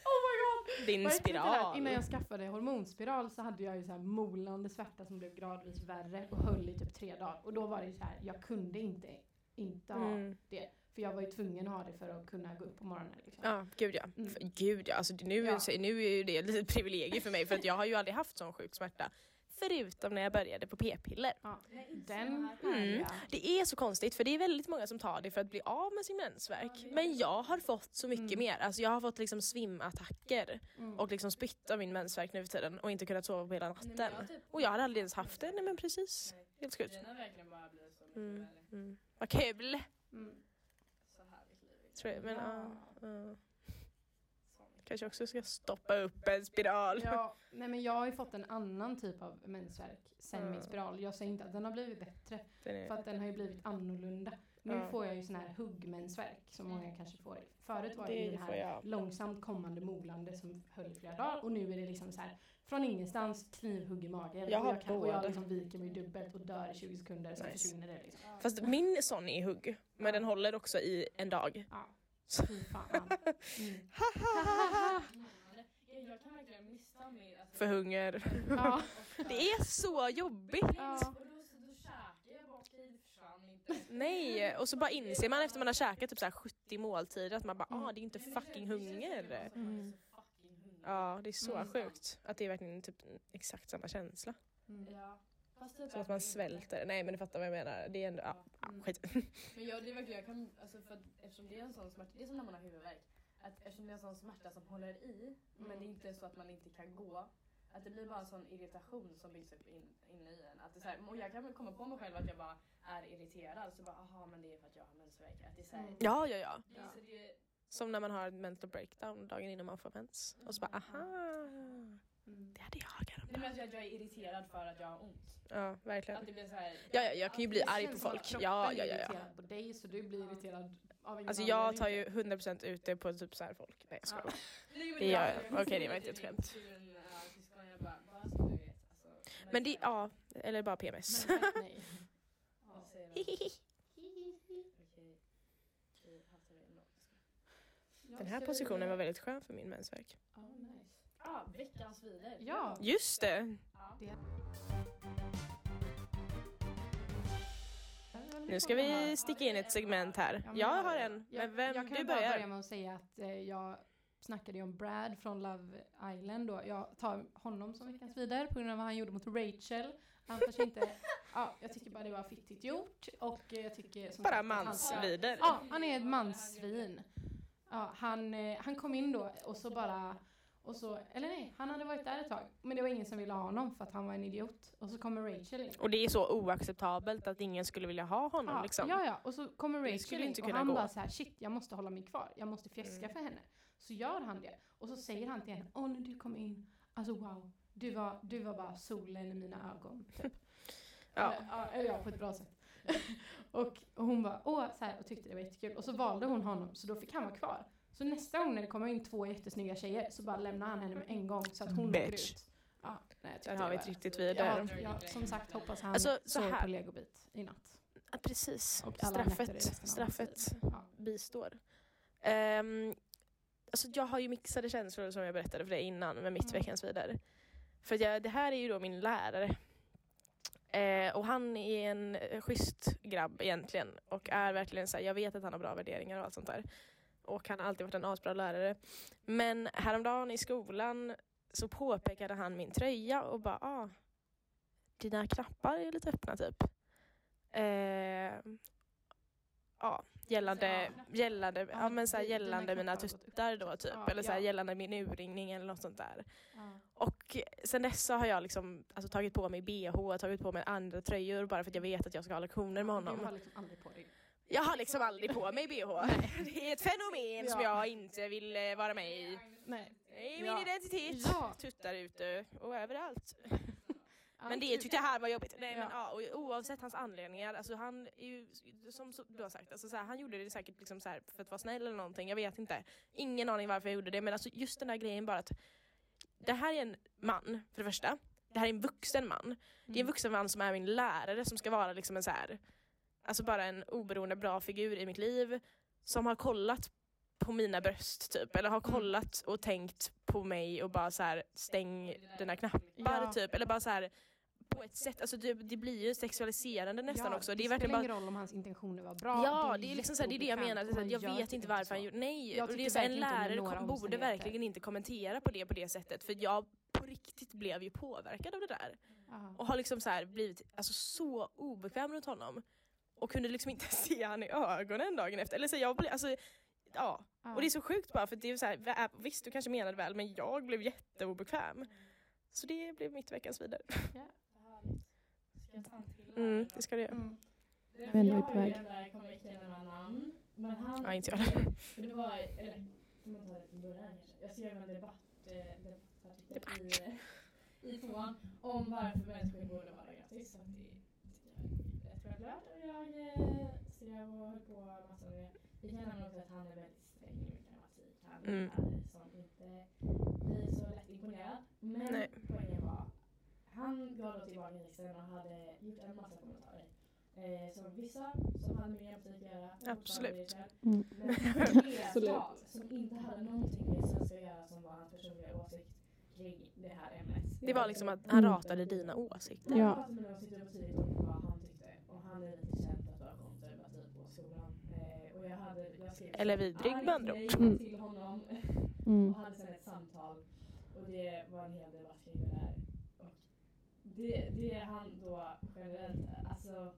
oh my god! Din spiral. Innan jag skaffade hormonspiral så hade jag ju så här molande smärta som blev gradvis värre och höll i typ tre dagar. Och då var det så här, jag kunde inte, inte ha Mm. det. För jag var ju tvungen att ha det för att kunna gå upp på morgonen. Liksom. Ja, gud ja. Mm. Gud ja. Alltså, nu, Ja. nu är ju det ett litet privilegium för mig för att jag har ju aldrig haft sån sjuk smärta. Förutom när jag började på p-piller. Ja. Den. Mm. Det är så konstigt för det är väldigt många som tar det för att bli av med sin mensvärk. Men jag har fått så mycket Mm. mer. Alltså jag har fått liksom svimattacker Mm. och liksom spytt av min mensvärk nu för tiden och inte kunnat sova på hela Nej, natten. jag typ- Och jag hade aldrig ens haft det. Nej men precis. Nej. Helt sjukt. Har Mm. Mm. Vad kul! Mm. Så härligt liv. Tror jag. Men ja. Ja. Kanske också ska stoppa upp en spiral. Ja, nej men jag har ju fått en annan typ av mensvärk sen Mm. min spiral. Jag säger inte att den har blivit bättre är- för att den har ju blivit annorlunda. Nu Ja. får jag ju sån här huggmensvärk som många kanske får. Förut var det, Det ju den här långsamt kommande molande som höll i flera dagar och nu är det liksom så här från ingenstans knivhugg i magen. Jag och har jag, kan, och jag liksom viker mig dubbelt och dör i 20 sekunder så Nice. försvinner det liksom. Fast min sån är hugg. Men den håller också i en dag. Ja, fy fan. Mm. Mm, Jag kan verkligen missta mig. Alltså, För hunger. Ja. Det är så jobbigt. Ja. Nej, och så bara inser man efter man har käkat typ så här 70 måltider att man bara ah det är inte det- fucking hunger. hungrig. Ja, det är så Mm. sjukt att det är verkligen typ exakt samma känsla. Mm. Ja. Typ Som att man svälter. Nej men du fattar vad jag menar. Det är ändå, ja, ja Mm. skit. Men jag, det är verkligen, jag kan, alltså för att, eftersom det är en sån smärta, det är som när man har huvudvärk. Att eftersom det är en sån smärta som håller i, men Mm. det är inte så att man inte kan gå. Att det blir bara en sån irritation som byggs upp in, inne i en. Att det är så här, och jag kan komma på mig själv att jag bara är irriterad. Så bara, aha men det är för att jag har mensvärk. Att det är så här, Mm. Ja, ja, ja. det, så det, Som när man har en mental breakdown dagen innan man får mens. Och så bara aha. Mm. Det hade jag men häromdagen. att jag, jag är irriterad för att jag har ont. Ja, Att verkligen. det blir så här, Ja, ja, jag kan ju bli Det arg på att folk. Ja, ja, ja, ja. irriterad på dig så du blir irriterad av ingen Alltså jag tar ju 100% ut det på typ så här folk. Nej jag skojar. Men Det gör jag. Okej, det var inte ett skämt. Alltså, Men det, ja, eller bara PMS. Men nej. Den här positionen var väldigt skön för min mensvärk. Ja, Ah, veckans vider. Ja. Just det! Ja. Det- Nu ska vi sticka in ett segment här. Ja, Jag jag- har en, Jag, men vem, jag kan du bara börja börjar. med att säga att eh, jag snackade ju om Brad från Love Island då. Jag tar honom som veckans vidare på grund av vad han gjorde mot Rachel. Han kanske inte, ja, jag tycker bara det var fittigt gjort och jag tycker som Bara mansvider. Ja, han är ett manssvin. Ja, han, eh, han kom in då och så bara, och så, eller nej, han hade varit där ett tag. Men det var ingen som ville ha honom för att han var en idiot. Och så kommer Rachel in. Och det är så oacceptabelt att ingen skulle vilja ha honom Ja, liksom. ja, ja, och så kommer Rachel in inte och han gå. bara så här, shit jag måste hålla mig kvar, jag måste fjäska Mm. för henne. Så gör han det. Och så säger han till henne, åh när du kom in, alltså wow, du var, du var bara solen i mina ögon. Typ. Ja. Eller, ja, på ett bra sätt. och, och hon bara, åh, så här, och tyckte det var jättekul. Och så valde hon honom, så då fick han vara kvar. Så nästa gång när det kommer in två jättesnygga tjejer så bara lämnar han henne med en gång så att hon åker ut. Ja, nej, Där har vi ett riktigt Ja, vidare. ja, som sagt hoppas han Alltså, så här. på legobit i natt. Ja, precis. Alla Straffet, straffet. Ja. bistår. Um, alltså jag har ju mixade känslor som jag berättade för dig innan med mitt Mm. veckans vidare. För jag, det här är ju då min lärare. Eh, och han är en eh, schysst grabb egentligen och är verkligen så här, jag vet att han har bra värderingar och allt sånt där. Och han har alltid varit en asbra lärare. Men häromdagen i skolan så påpekade han min tröja och bara ah, dina knappar är lite öppna typ. Eh, ja, gällande, gällande, ja, men så här, gällande mina tuttar då typ. Ja, eller så här, ja. gällande min urringning eller något sånt där. Ja. Och sen dess så har jag liksom alltså, tagit på mig bh, tagit på mig andra tröjor bara för att jag vet att jag ska ha lektioner med honom. Du har liksom aldrig på dig. Jag har liksom aldrig på mig bh. Det är ett fenomen som Ja. jag inte vill eh, vara med i. Nej. Det är min Ja. identitet. Ja. Tuttar ute och överallt. Men det tyckte jag här var jobbigt. Nej, men, Ja. och oavsett hans anledningar, alltså han är ju, som du har sagt, alltså, så här, han gjorde det säkert liksom, så här, för att vara snäll eller någonting, jag vet inte. Ingen aning varför jag gjorde det, men alltså, just den där grejen bara att det här är en man, för det första. det här är en vuxen man. Det är en Mm. vuxen man som är min lärare som ska vara liksom en så här, alltså bara en oberoende bra figur i mitt liv. Som har kollat på mina bröst typ, eller har Mm. kollat och tänkt på mig och bara så här stäng dina knappar Ja. typ. Eller bara så här på ett sätt, alltså det, det blir ju sexualiserande nästan ja, också. Det, är verkligen spelar bara ingen roll om hans intentioner var bra. Ja, det är liksom så här, det är det jag menar. Det Jag gör vet typ inte varför han gjorde Nej, Jag och det är så en verkligen lärare borde verkligen inte kommentera på det på det sättet. För jag på riktigt blev ju påverkad av det där. Ja. Och har liksom så blivit alltså, så obekväm runt honom. Och kunde liksom inte se han i ögonen dagen efter. Eller så jag blev, alltså, ja. Ja. Och det är så sjukt bara för det är så här, visst du kanske menade väl men jag blev jätteobekväm. Så det blev mitt veckans vidare. Ska jag ta en till? Mm, det ska det göra. Mm. Jag på väg. jag kommer inte ihåg några namn. Men han... Ja, inte jag. För det var, eller, om man tar det från början kanske. Jag skrev en debatt, eh, debattartikel i, i tvåan om varför människor borde vara gratis. Så att det jag självklart. Och jag eh, skrev och höll på massor med. Vi kan nämna också att han är väldigt sträng i grammatik. Han Mm. är som inte blir så lätt imponerad. Men Nej. poängen var, han gav då tillbaka riksdagen och hade gjort en massa kommentarer. Eh, som vissa som hade med grammatik att göra. Absolut. Mm. Men Absolut. flertal som inte hade någonting med svenska att göra som var hans personliga åsikt kring det här ämnet. Det var liksom att han Mm. ratade dina åsikter. Ja. Han är lite känd för att vara konservativ på skolan. Eh, och jag hade, jag skrev Eller vidrig, med andra ord. nej Mm. till honom. Mm. Och hade sen ett samtal. Och det var en hel debatt kring det där. Och det, det är han då generellt, alltså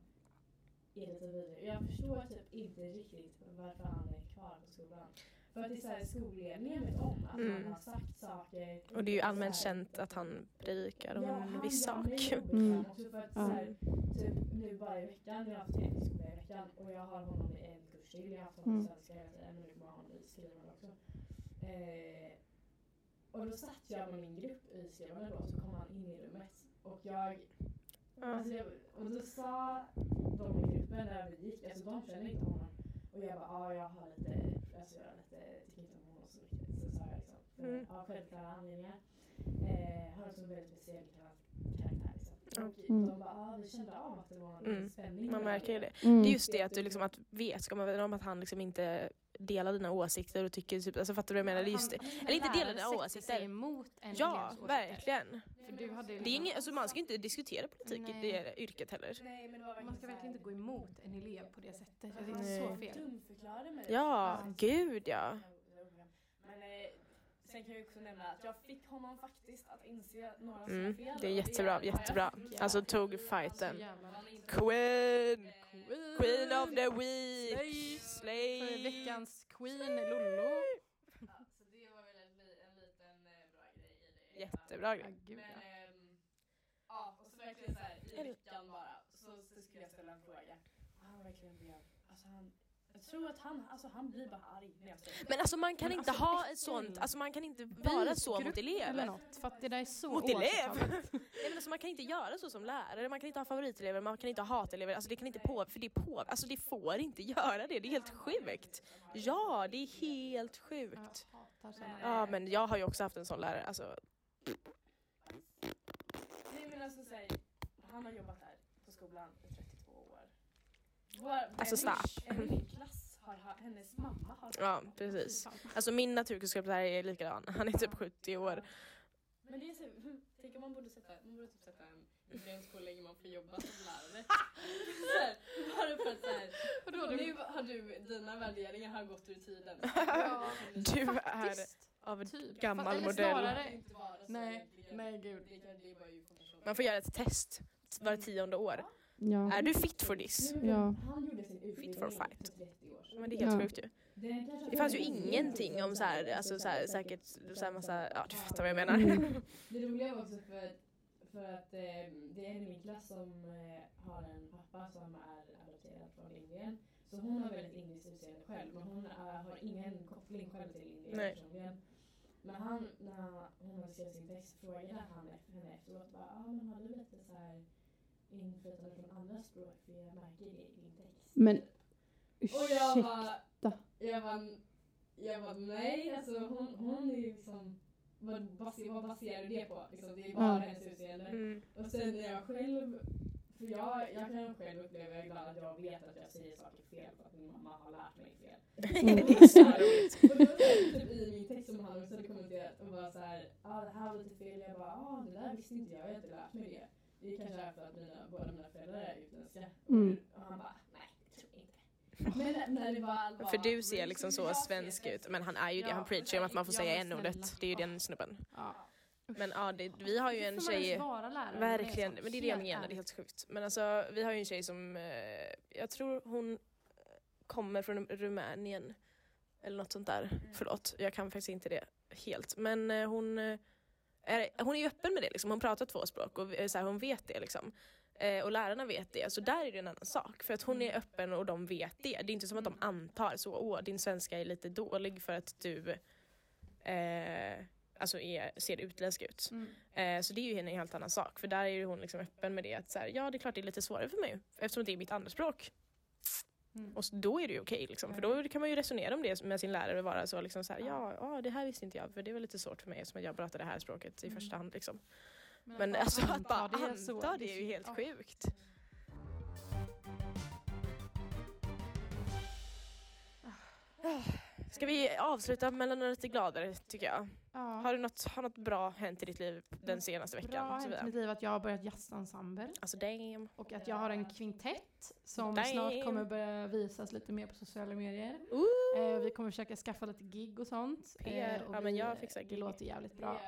är lite vidrig. Jag förstår typ inte riktigt varför han är kvar på skolan. För att det är så här, skolledningen vet om att Mm. han har sagt saker. Och det är ju allmänt känt att han predikar om Ja, en han viss sak. Mm. också för att Ja. så här, typ nu bara i veckan, jag har haft en skola i veckan och jag har honom i en kurs till. Jag har haft honom i Mm. svenska hela tiden men nu kommer jag ha honom i skrivande också. Eh, och då satt jag med min grupp i skrivande då så kom han in i rummet och jag, Ja. alltså jag och då sa de i gruppen där vi gick, alltså de känner inte honom och jag bara ja jag har lite, alltså jag har lite, tycker inte om honom så mycket så sa jag liksom. För, Mm. Av självklara anledningar. Eh, har också en väldigt speciell kar- karaktär liksom. Och Mm. de bara, ah, vi kände av att det var en Mm. spänning. Man märker ju er." det. Mm. Det är just det att du liksom att vetskapen om att han liksom inte delar dina åsikter och tycker typ, alltså fattar du vad jag menar? Just. Han- Eller inte dela dina åsikter. sig emot en Ja, åsikter. verkligen. För du hade Det är liksom- ingen, alltså man ska ju inte diskutera politik i Nej. det yrket heller. Nej, men det var verkligen Man ska verkligen inte gå emot en elev på det sättet. Jag tycker det är så fel. Dumförklarade mig. Ja, Ja. gud ja. Men eh, sen kan jag också nämna att jag fick honom faktiskt att inse några Mm, fel. det är jättebra, jättebra. Alltså tog Alltså, fighten. jävlar. Queen! Queen of the week! Slay. Slay! För veckans queen Lollo. Ja, så det var väl en, en liten eh, bra grej i det. Jättebra Ja, grej. gud, Men ja. ehm, ja, och så verkligen så här i veckan bara så, så skulle jag ställa en fråga. Han verkligen blev, alltså han, jag tror att han, alltså han blir bara arg när jag ställer Men alltså man kan Men inte alltså, ha ett sånt, alltså man kan inte vara så mot elever. Eller något. För att det där är så Mot elev? oacceptabelt. Nej, men alltså man kan inte göra så som lärare, man kan inte ha favoritelever, man kan inte ha hatelever, alltså det kan inte på, för det på, alltså det får inte göra det, det är helt sjukt. Ja, det är helt sjukt. Ja men jag har ju också haft en sån lärare, alltså Nej men alltså säg, han har jobbat där på skolan i 32 år. Vår, Alltså. En i min klass har, ha- hennes mamma har ja precis. Alltså min naturkunskapslärare är likadan, han är typ 70 år. Men det är så, tänk om man borde sätta, man borde typ sätta en gräns på hur länge man får jobba som lärare. så här, bara för att såhär, nu har du, dina värderingar har gått ur tiden. Ja, Du är av Typ. gammal Fast- eller modell. snarare- Nej, nej gud. Man får göra ett test var tionde år. Ja. Är du fit for this? Ja. Han gjorde sin utbildning for fight. 30 år sedan. Men det är helt Ja. sjukt ju. Det fanns ju har- ingenting om så här, alltså så här, säkert så här massa, ja du fattar vad jag menar. Mm. Det roliga var också för att, för att eh, det är en i min klass som eh, har en pappa som är adopterad från Indien. Så hon har väldigt indiskt utseende själv men hon är, har ingen koppling själv till Indien Nej. personligen. Men han, när hon hade skrivit sin text frågade han efter- henne efteråt bara, ah, men har du lite så här inflytande från andra språk för jag märker det i din text. Men Och jag ursäkta. bara, jag bara, jag bara nej, alltså hon, hon är ju liksom vad, baser, vad baserar du det på? Liksom, det är bara Mm. hennes utseende. Mm. Och sen när jag själv, för jag, jag kan själv uppleva ibland att jag vet att jag säger saker fel för att min mamma har lärt mig fel. är roligt. Och då typ i min text som han också hade kommenterat och bara såhär, ja ah, det här var lite fel. Jag bara, ja ah, det där visste inte jag, jag har inte lärt mig det. Det är kanske är för att mina, båda mina föräldrar är utländska. Mm. Och han bara, nej det tror jag inte. Men när det var... För du ser liksom så svensk ut, men han är ju det. Han preachar om att man får säga n-ordet. Det är ju den snubben. Ja. Men ja, det, vi har ju en tjej... lärare? Verkligen, men det är det jag helt menar, det är helt sjukt. Men alltså, vi har ju en tjej som, eh, jag tror hon eh, kommer från Rumänien. Eller något sånt där. Förlåt, jag kan faktiskt inte det helt. Men eh, hon, är, hon är ju öppen med det liksom. Hon pratar två språk och så här, hon vet det liksom. Eh, och lärarna vet det, så där är det en annan sak. För att hon är öppen och de vet det. Det är inte som att de antar så, åh din svenska är lite dålig för att du eh, alltså är, ser utländsk ut. Mm. Eh, så det är ju en helt annan sak. För där är hon liksom öppen med det att så här, ja det är klart det är lite svårare för mig eftersom det är mitt andra språk. Mm. Och då är det ju okej liksom. För då kan man ju resonera om det med sin lärare och vara så liksom så här, ja, ja det här visste inte jag för det var lite svårt för mig eftersom jag pratar det här språket i Mm. första hand liksom. Men, Men alltså att bara anta det är så- anta det är ju helt ja. sjukt. Ska vi avsluta med något lite gladare tycker jag? Ja. Har, du något, har något bra hänt i ditt liv den senaste Bra veckan? hänt i mitt liv att jag har börjat jazzensemble Alltså damn. och att jag har en kvintett som Damn. snart kommer börja visas lite mer på sociala medier. Ooh. Eh, vi kommer försöka skaffa lite gig och sånt. PR. och Ja, men jag fixar Det gig. låter jävligt bra.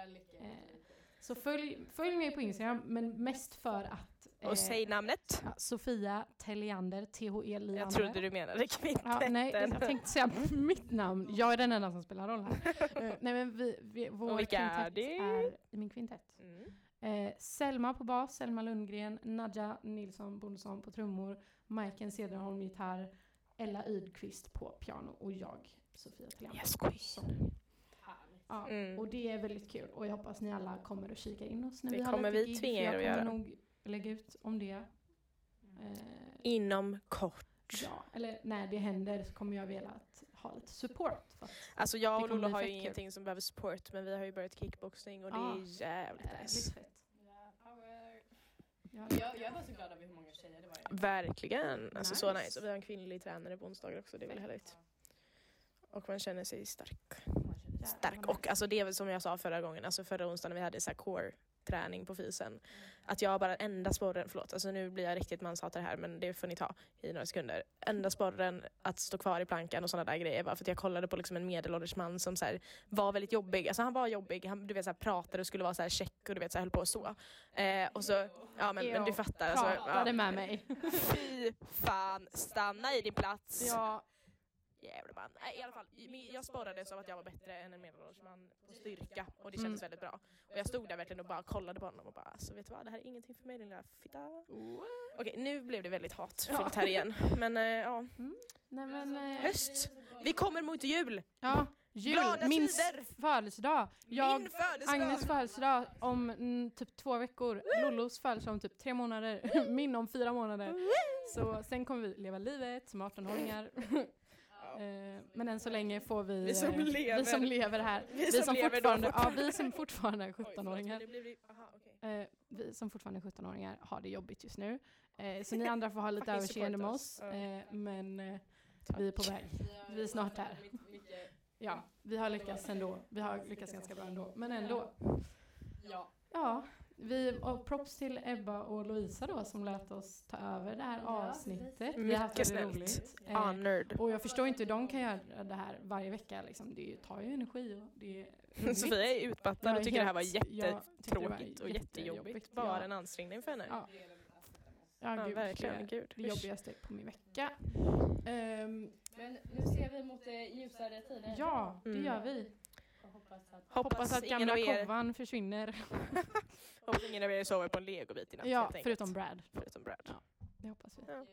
Så följ, följ mig på Instagram, men mest för att... eh, Och säg namnet. ja, Sofia Telliander, T-H-E Liander. Jag trodde du menade kvintetten. Ja, nej, jag tänkte säga mitt namn. Jag är den enda som spelar roll här. Eh, nej, men vi, vi, vår vilka är det? är min kvintett. Mm. Eh, Selma på bas, Selma Lundgren, Nadja Nilsson Bondesson på trummor, Majken Cederholm gitarr, Ella Ydqvist på piano och jag, Sofia Tillander. Yes, queen. Härligt. Ja, Mm. och det är väldigt kul och jag hoppas ni alla kommer och kika in oss när Det vi har kommer lite vi gig, tvinga er jag att kommer göra. nog lägga ut om det. Eh, Inom kort. ja, eller när det händer så kommer jag vilja att ha lite support. För att, Alltså jag Det och kommer Lola bli har ju kul. ingenting som behöver support men vi har ju börjat kickboxing och det Ja. är jävligt eh, nice. lite fett. Jag, jag var så glad över hur många tjejer det var. Verkligen. Alltså så Nice. nice. Och vi har en kvinnlig tränare på onsdagar också, det är väl härligt. Och man känner sig stark. Stark. Och alltså det är som jag sa förra gången, alltså förra onsdagen när vi hade så core träning på fysen. Att jag bara enda sporren, förlåt alltså nu blir jag riktigt manshatare här men det får ni ta i några sekunder. Enda sporren att stå kvar i plankan och sådana där grejer var för att jag kollade på liksom en medelålders man som så här, var väldigt jobbig. Alltså han var jobbig, han du vet, så här, pratade och skulle vara så här check och du vet så här, höll på och så. Eh, och så, ja men, men du fattar. Alltså, Pratade ja. med mig. Fy fan, stanna i din plats. Ja, Jävlar man. Nej, i alla fall, jag sporrades av att jag var bättre än en medelålders man på styrka och det kändes Mm. väldigt bra. Och jag stod där verkligen och bara kollade på honom och bara alltså vet du vad, det här är ingenting för mig din lilla fitta. Okej, nu blev det väldigt hatfullt här igen. Men eh, ja, nej men... eh, höst! Vi kommer mot jul! Ja, jul, Glada min tider! födelsedag. Jag, Min födelsedag! Agnes födelsedag om mm, typ två veckor. Lollos födelsedag om typ tre månader. Min om fyra månader. Så sen kommer vi leva livet som 18-åringar. Eh, Men än så länge får vi, Vi som eh, lever. vi som lever här, Vi vi som som lever då fortfarande, ja, vi som fortfarande är Oj, förlåt, 17-åringar, det blir- aha, okej. eh, vi som fortfarande är 17-åringar har det jobbigt just nu. Så ni andra får ha lite överseende med oss. Ja. Men eh, vi är på väg. Vi är snart där. Ja, vi har lyckats ändå. Vi har lyckats ganska bra ändå. Men ändå. Ja. Vi, och props till Ebba och Lovisa då som lät oss ta över det här Ja, avsnittet. Vi har haft Mycket väldigt snällt. roligt. Eh, Honored. och jag förstår inte hur de kan göra det här varje vecka. Liksom. Det tar ju energi och det är. Sofia är utmattad Jag och är tycker det här var helt- jättetråkigt och jättejobbigt. Bara Ja. en ansträngning för henne. Ja, Ja, ja, gud, verkligen. det, Gud. det jobbigaste på min vecka. Ehm, Men nu ser vi mot eh, ljusare tider. ja, det Mm. gör vi. Hoppas att Hoppas att gamla er, kovan försvinner. hoppas ingen av er sover på en legobit i natt. Ja, förutom Brad. förutom Brad. Ja. Det hoppas vi. Ja.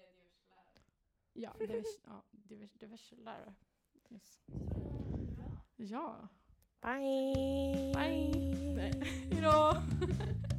Ja, divers, ja, divers, diverse lärare. Yes. Ja. Bye! Bye. Hejdå!